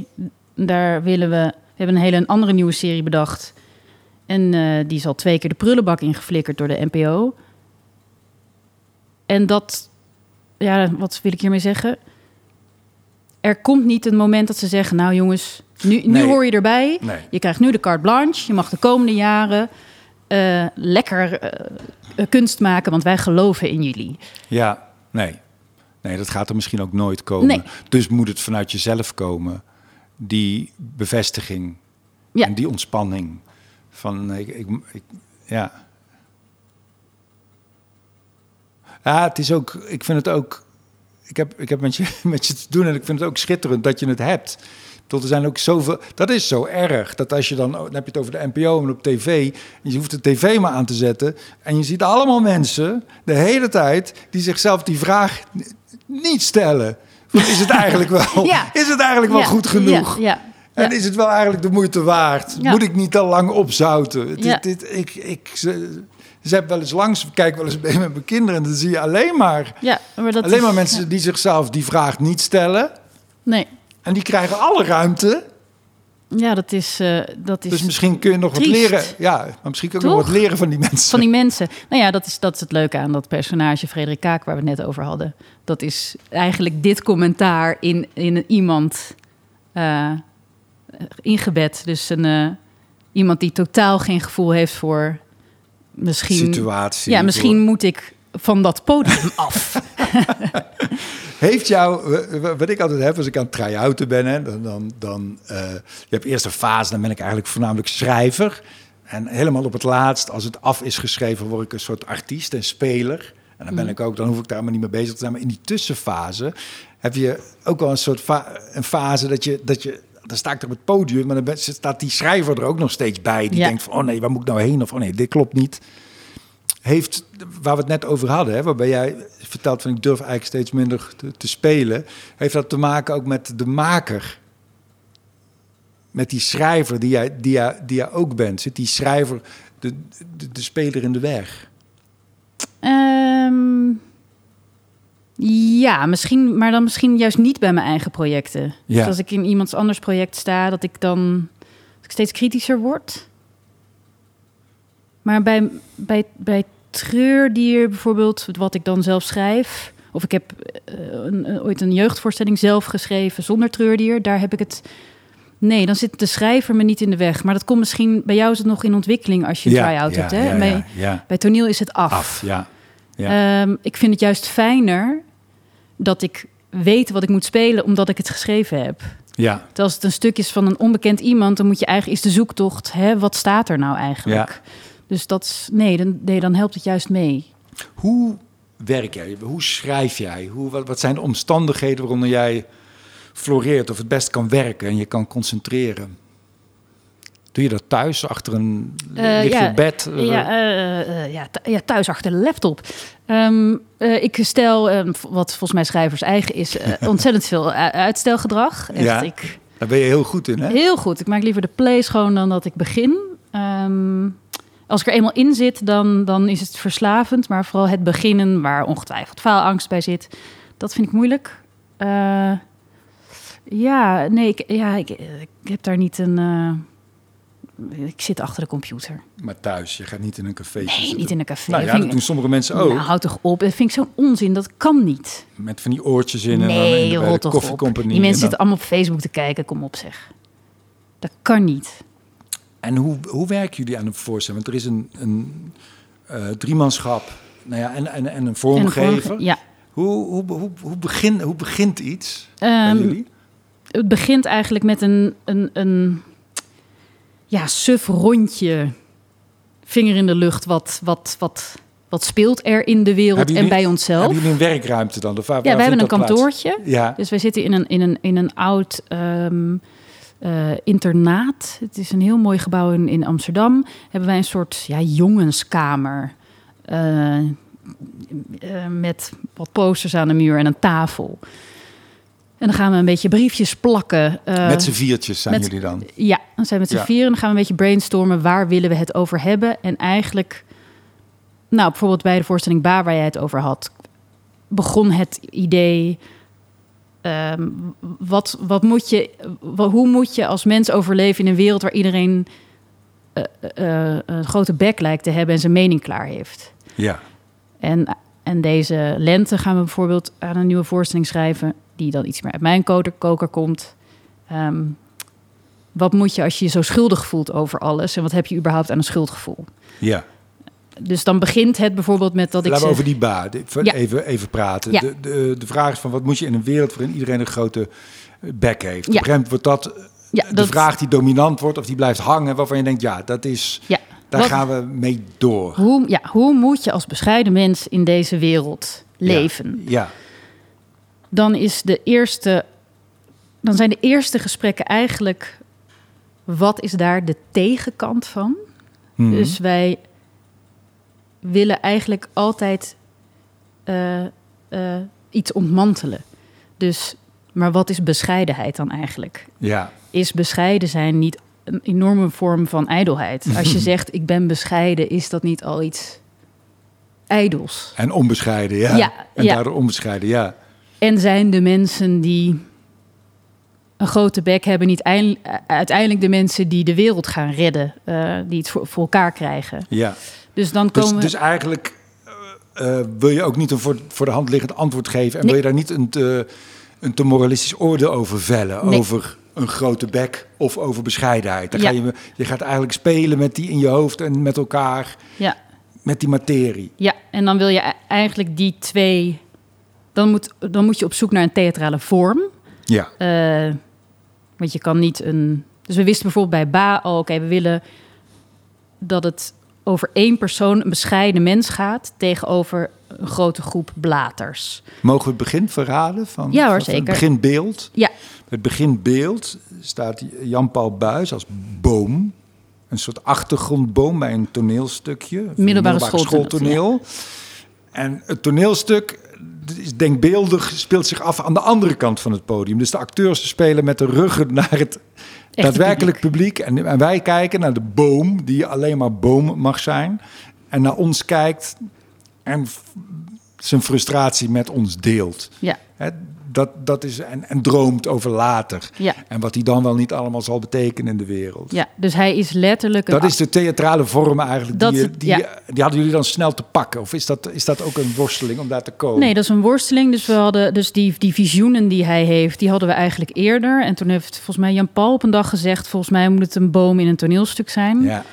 daar willen we, we hebben een hele andere nieuwe serie bedacht. En eh, die is al twee keer de prullenbak ingeflikkerd door de NPO. En dat, ja, wat wil ik hiermee zeggen? Er komt niet een moment dat ze zeggen, nou jongens, nu, nu Nee. hoor je erbij. Nee. Je krijgt nu de carte blanche. Je mag de komende jaren eh, lekker kunst maken, want wij geloven in jullie. Ja, nee. Nee, dat gaat er misschien ook nooit komen. Nee. Dus moet het vanuit jezelf komen. Die bevestiging Ja. en die ontspanning. Van, nee, ik, ik, ik- ja. Ja, het is ook, ik vind het ook, ik heb, ik heb met, je, [laughs] met je te doen en ik vind het ook schitterend dat je het hebt. Tot er zijn ook zoveel, dat is zo erg, dat als je dan, dan heb je het over de NPO en op tv, en je hoeft de tv maar aan te zetten, en je ziet allemaal mensen de hele tijd die zichzelf die vraag niet stellen. [laughs] Is het eigenlijk wel, Ja. is het eigenlijk wel goed genoeg? Ja, ja, En is het wel eigenlijk de moeite waard? Ja. Moet ik niet te lang opzouten? Dit, Ja. dit, ik, ik, ze, ze hebben wel eens langs, ik kijk wel eens mee met mijn kinderen en dan zie je alleen maar, Ja, maar dat alleen is- maar mensen die zichzelf die vraag niet stellen. Nee, En die krijgen alle ruimte. Ja, dat is, eh, dat is Dus misschien kun je nog wat leren. Ja, maar misschien kun je nog wat leren van die mensen. van die mensen. Nou ja, dat is, dat is het leuke aan dat personage Frederik Kaak waar we het net over hadden. Dat is eigenlijk dit commentaar in, in een iemand. eh, ingebed. Dus een, eh, iemand die totaal geen gevoel heeft voor misschien... Situatie. Ja, misschien moet ik van dat podium [laughs] af. Heeft jou, wat ik altijd heb als ik aan het try-outen ben, hè, dan, dan, dan eh, je hebt eerst een fase, dan ben ik eigenlijk voornamelijk schrijver. En helemaal op het laatst, als het af is geschreven, word ik een soort artiest en speler. En dan ben Mhm. ik ook, dan hoef ik daar maar niet mee bezig te zijn. Maar in die tussenfase heb je ook wel een soort fa- een fase dat je, dat je, dan sta ik er op het podium, maar dan staat die schrijver er ook nog steeds bij. Die Ja. denkt van, oh nee, waar moet ik nou heen? Of oh nee, dit klopt niet heeft, waar we het net over hadden, hè, waarbij jij vertelt van ik durf eigenlijk steeds minder te, te spelen, heeft dat te maken ook met de maker? Met die schrijver die jij, die jij, die jij ook bent. Zit die schrijver de, de, de speler in de weg? Ehm, ja, misschien, maar dan misschien juist niet bij mijn eigen projecten. Ja. Dus als ik in iemands anders project sta, dat ik dan dat ik steeds kritischer word. Maar bij, bij, bij Treurdier bijvoorbeeld, wat ik dan zelf schrijf... of ik heb eh, een, ooit een jeugdvoorstelling zelf geschreven zonder Treurdier... daar heb ik het... Nee, dan zit de schrijver me niet in de weg. Maar dat komt misschien... Bij jou is het nog in ontwikkeling als je een try-out hebt. Hè? Ja, bij, ja, ja. bij toneel is het af. Af, ja. ja. Ehm, ik vind het juist fijner dat ik weet wat ik moet spelen omdat ik het geschreven heb. ja. Terwijl als het een stuk is van een onbekend iemand, dan moet je eigenlijk is de zoektocht, hè, wat staat er nou eigenlijk? Dus dat is, nee dan, nee, dan helpt het juist mee. Hoe werk jij? Hoe schrijf jij? Hoe, wat, wat zijn de omstandigheden waaronder jij floreert of het best kan werken en je kan concentreren? Doe je dat thuis achter een je ja, bed? Ja, eh, eh, ja, thu- ja, thuis achter de laptop. Ehm, eh, ik stel, ehm, wat volgens mij schrijvers eigen is, [laughs] ontzettend veel uitstelgedrag. Echt, Ja. ik, Daar ben je heel goed in, hè? Heel goed. Ik maak liever de play schoon dan dat ik begin. Ehm, als ik er eenmaal in zit, dan, dan is het verslavend. Maar vooral het beginnen, waar ongetwijfeld faalangst bij zit, dat vind ik moeilijk. Eh, ja, nee, ik, ja, ik, ik heb daar niet een. eh, ik zit achter de computer. Maar thuis, je gaat niet in een café Nee, zitten. niet in een café. Nou ja, Dat ik- doen sommige mensen ook. Nou, houd toch op. Dat vind ik zo'n onzin. Dat kan niet. Met van die oortjes in en dan in Nee, de, koffiecompagnie. Die mensen dan- zitten allemaal op Facebook te kijken. Kom op zeg. Dat kan niet. En hoe, hoe werken jullie aan een voorstelling? Want er is een, een eh, driemanschap nou ja, en, en, en een En vormgever. ja. Hoe, hoe, hoe, hoe, begin, hoe begint iets bij Ehm, jullie? het begint eigenlijk met een, een, een ja, suf rondje. Vinger in de lucht. Wat, wat, wat, wat speelt er in de wereld en bij onszelf? Hebben jullie een werkruimte dan? Of waar, Ja, we hebben een kantoortje. Ja, Dus wij zitten in een, in een, in een oud ehm, eh, internaat. Het is een heel mooi gebouw in, in Amsterdam. Hebben wij een soort ja, jongenskamer. eh, eh, met wat posters aan de muur en een tafel. En dan gaan we een beetje briefjes plakken. met z'n viertjes zijn met- jullie dan. ja, dan zijn we met z'n Ja. vieren. En dan gaan we een beetje brainstormen. Waar willen we het over hebben? En eigenlijk, nou, bijvoorbeeld bij de voorstelling Ba, waar jij het over had, begon het idee. Ehm, wat, wat moet je, hoe moet je als mens overleven in een wereld waar iedereen eh, eh, eh, een grote bek lijkt te hebben en zijn mening klaar heeft? Ja, En, en deze lente gaan we bijvoorbeeld aan een nieuwe voorstelling schrijven, die dan iets meer uit mijn koker, koker komt. Ehm, wat moet je als je je zo schuldig voelt over alles? En wat heb je überhaupt aan een schuldgevoel? ja. Dus dan begint het bijvoorbeeld met dat ik Laten we zeg... over die ba de- Ja. even, even praten. Ja. De, de, de vraag is van wat moet je in een wereld waarin iedereen een grote eh, bek heeft? Op Ja. een wordt dat eh, Ja, de dat- vraag die dominant wordt of die blijft hangen, waarvan je denkt, ja, dat is, Ja, daar wat- gaan we mee door. hoe, ja, hoe moet je als bescheiden mens in deze wereld leven? Ja, Dan is de eerste... Dan zijn de eerste gesprekken eigenlijk... Wat is daar de tegenkant van? Mhm. Dus wij willen eigenlijk altijd eh, eh, iets ontmantelen. Dus, maar wat is bescheidenheid dan eigenlijk? ja, Is bescheiden zijn niet een enorme vorm van ijdelheid? [laughs] Als je zegt ik ben bescheiden, is dat niet al iets ijdels? en onbescheiden, ja. Ja, en ja. daardoor onbescheiden, ja. En zijn de mensen die een grote bek hebben niet eind- uiteindelijk de mensen die de wereld gaan redden, eh, die het voor, voor elkaar krijgen? ja. Dus dan Dus, komen we... dus eigenlijk eh, eh, wil je ook niet een voor, voor de hand liggend antwoord geven en Nee. wil je daar niet een te, een te moralistisch oordeel over vellen, Nee. over, een grote bek of over bescheidenheid. Dan Ja. ga je, je gaat eigenlijk spelen met die in je hoofd en met elkaar, Ja, met die materie. ja, en dan wil je e- eigenlijk die twee... Dan moet, dan moet je op zoek naar een theatrale vorm. Ja, Eh, want je kan niet een. Dus we wisten bijvoorbeeld bij Ba al, oké, we willen dat het over één persoon, een bescheiden mens gaat, tegenover een grote groep blaters. mogen we het begin verraden? Van, Ja, hoor, zeker. Het beginbeeld. Ja, Het beginbeeld staat Jan-Paul Buis als boom. Een soort achtergrondboom bij een toneelstukje. Middelbare schooltoneel. schooltoneel, En het toneelstuk is denkbeeldig, speelt zich af aan de andere kant van het podium. Dus de acteurs spelen met de ruggen naar het daadwerkelijk publiek. En, en wij kijken naar de boom, die alleen maar boom mag zijn. En naar ons kijkt en zijn frustratie met ons deelt. ja, dat, dat is, en, en droomt over later. ja, En wat hij dan wel niet allemaal zal betekenen in de wereld. ja. Dus hij is letterlijk. een Dat is de theatrale vorm eigenlijk. Dat die, het, die, ja. die hadden jullie dan snel te pakken? Of is dat, is dat ook een worsteling om daar te komen? Nee, dat is een worsteling. Dus we hadden dus die, die visioenen die hij heeft, die hadden we eigenlijk eerder. En toen heeft volgens mij Jan Paul op een dag gezegd: volgens mij moet het een boom in een toneelstuk zijn. Ja,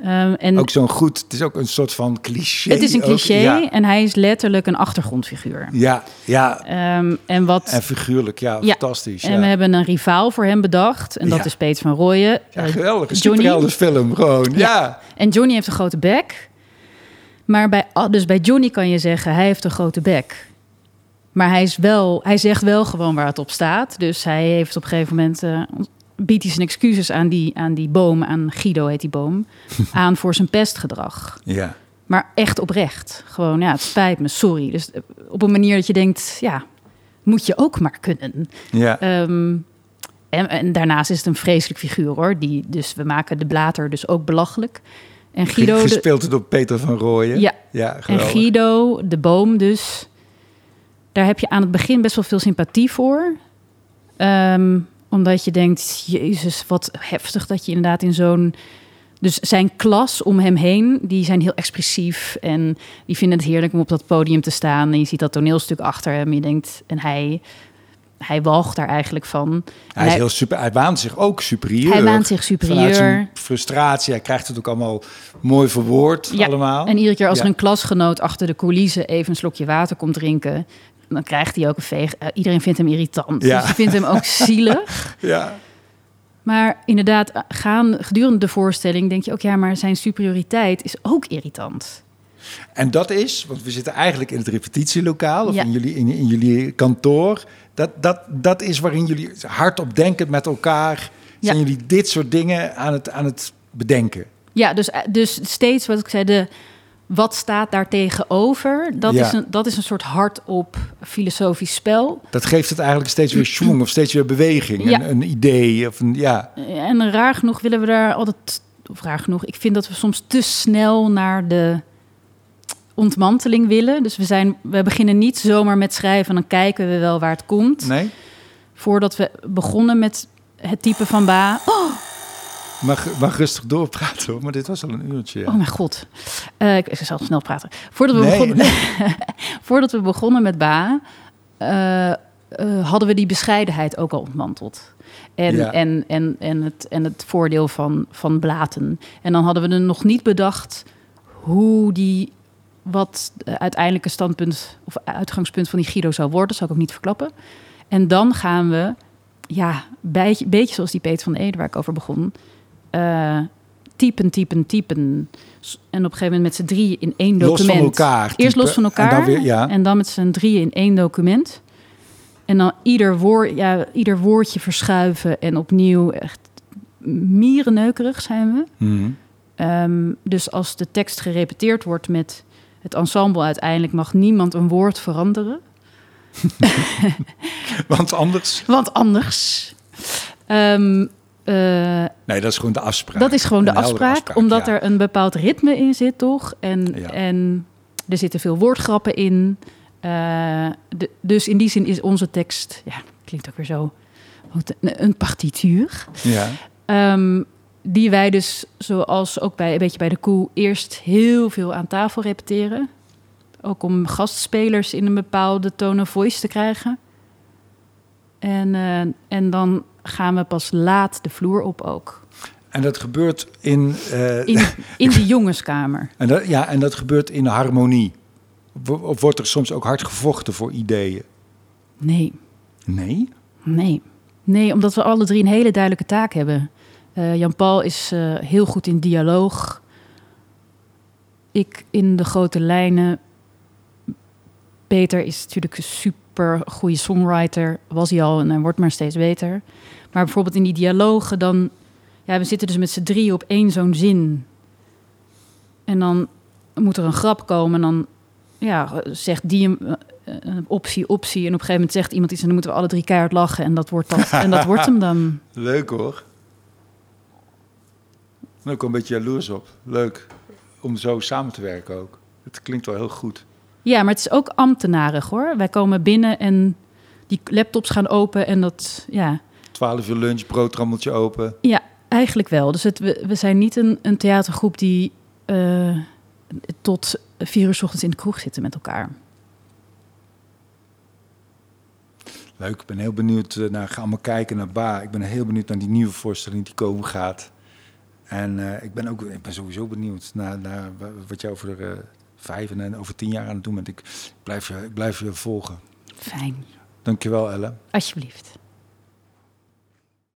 Ehm, en ook zo'n goed. Het is ook een soort van cliché. het is een ook. cliché Ja, en hij is letterlijk een achtergrondfiguur. ja, ja. Ehm, en wat En figuurlijk, ja, Ja. fantastisch. En ja. we hebben een rivaal voor hem bedacht. En dat is Peter van Rooyen. ja, Eh, geweldig. Een Johnny. superheldenfilm, gewoon. Ja. En Johnny heeft een grote bek. Maar bij, dus bij Johnny kan je zeggen, hij heeft een grote bek. Maar hij, is wel, hij zegt wel gewoon waar het op staat. Dus hij heeft op een gegeven moment... eh, biedt hij zijn excuses aan die, aan die boom, aan Guido heet die boom... [laughs] aan voor zijn pestgedrag. ja. Maar echt oprecht. Gewoon, ja, het spijt me, sorry. Dus eh, op een manier dat je denkt, ja, moet je ook maar kunnen. ja. Ehm, en, en daarnaast is het een vreselijk figuur hoor. Die, dus we maken de blater dus ook belachelijk. En Guido, de, Gespeeld door Peter van Rooyen. Ja. ja en geweldig. Guido, de boom dus. Daar heb je aan het begin best wel veel sympathie voor. Ehm, omdat je denkt, jezus, wat heftig dat je inderdaad in zo'n... Dus zijn klas om hem heen, die zijn heel expressief. En die vinden het heerlijk om op dat podium te staan. En je ziet dat toneelstuk achter hem. Je denkt, en hij, hij walgt daar eigenlijk van. Hij, is heel super, hij waant zich ook superieur. Hij waant zich Vanuit superieur. zijn frustratie. Hij krijgt het ook allemaal mooi verwoord Ja, allemaal. En iedere keer als Ja. er een klasgenoot achter de coulissen even een slokje water komt drinken, dan krijgt hij ook een veeg. eh, iedereen vindt hem irritant. Ja. Dus je vindt hem ook [laughs] zielig. Ja. Maar inderdaad, eh, gaan gedurende de voorstelling denk je ook, ja, maar zijn superioriteit is ook irritant. En dat is, want we zitten eigenlijk in het repetitielokaal of Ja. in, jullie, in, in jullie kantoor. Dat, dat, dat is waarin jullie hardop denkend met elkaar. Ja. Zijn jullie dit soort dingen aan het, aan het bedenken? Ja, dus, eh, dus steeds wat ik zei, de, wat staat daar tegenover? Dat, Ja. is een, dat is een soort hardop filosofisch spel. Dat geeft het eigenlijk steeds weer schwung of steeds weer beweging. Ja. Een, een idee of een, ja. En raar genoeg willen we daar altijd, of raar genoeg, ik vind dat we soms te snel naar de ontmanteling willen. Dus we, zijn, we beginnen niet zomaar met schrijven en dan kijken we wel waar het komt. Nee? Voordat we begonnen met het type van ba. Oh, Mag, mag rustig doorpraten hoor, maar dit was al een uurtje. ja. oh mijn god. Eh, ik, ik zal snel praten. Voordat we, Nee, begonnen, [laughs] voordat we begonnen met ba, eh, eh, hadden we die bescheidenheid ook al ontmanteld. En, Ja. en, en, en, het, en het voordeel van, van blaten. En dan hadden we er nog niet bedacht hoe die, wat het uiteindelijke standpunt of uitgangspunt van die Guido zou worden. Dat zal ik ook niet verklappen. En dan gaan we, ja, beetje, beetje zoals die Peter van de Ede waar ik over begon, eh, typen, typen, typen. En op een gegeven moment met z'n drieën in één Los document. van elkaar. Eerst los van En elkaar dan weer, ja. en dan met z'n drieën in één document. En dan ieder, woord, ja, ieder woordje verschuiven en opnieuw echt mierenneukerig zijn we. Mhm. Ehm, dus als de tekst gerepeteerd wordt met het ensemble uiteindelijk mag niemand een woord veranderen. [laughs] Want anders... [laughs] Want anders. Ehm, eh, Nee, dat is gewoon de afspraak. dat is gewoon de afspraak, omdat ja. er een bepaald ritme in zit, toch? En, Ja. en er zitten veel woordgrappen in. Eh, de- dus in die zin is onze tekst, ja, klinkt ook weer zo, een partituur. Ja. Ehm, die wij dus, zoals ook bij, een beetje bij de koe, eerst heel veel aan tafel repeteren. Ook om gastspelers in een bepaalde tone of voice te krijgen. En, eh, en dan gaan we pas laat de vloer op ook. En dat gebeurt in... eh, In, in de [laughs] jongenskamer. en dat, ja, en dat gebeurt in harmonie. Of- wordt er soms ook hard gevochten voor ideeën? Nee, Nee? nee. Nee, omdat we alle drie een hele duidelijke taak hebben. Eh, Jan-Paul is eh, heel goed in dialoog. Ik in de grote lijnen. Peter is natuurlijk een super goede songwriter. Was hij al en hij wordt maar steeds beter. Maar bijvoorbeeld in die dialogen dan... Ja, we zitten dus met z'n drie op één zo'n zin. En dan moet er een grap komen en dan ja, zegt die een, eh, een optie, optie. En op een gegeven moment zegt iemand iets en dan moeten we alle drie keihard lachen. En dat wordt, dat, [laughs] en dat wordt hem dan. Leuk hoor. Ik ben ook een beetje jaloers op. Leuk om zo samen te werken ook. Het klinkt wel heel goed. Ja, maar het is ook ambtenarig hoor. Wij komen binnen en die laptops gaan open en dat, ja, 12 uur lunch, broodrammeltje open. ja eigenlijk wel. Dus het, we, we zijn niet een, een theatergroep die eh, tot vier uur 's ochtends in de kroeg zitten met elkaar. Leuk, ik ben heel benieuwd eh, naar. Ga allemaal kijken naar Ba. Ik ben heel benieuwd naar die nieuwe voorstelling die komen gaat. En eh, ik ben ook ik ben sowieso benieuwd naar, naar wa- wat je over vijf en en over tien jaar aan het doen bent. Ik blijf je, ik blijf je volgen. Fijn, Dankjewel, Elle. alsjeblieft.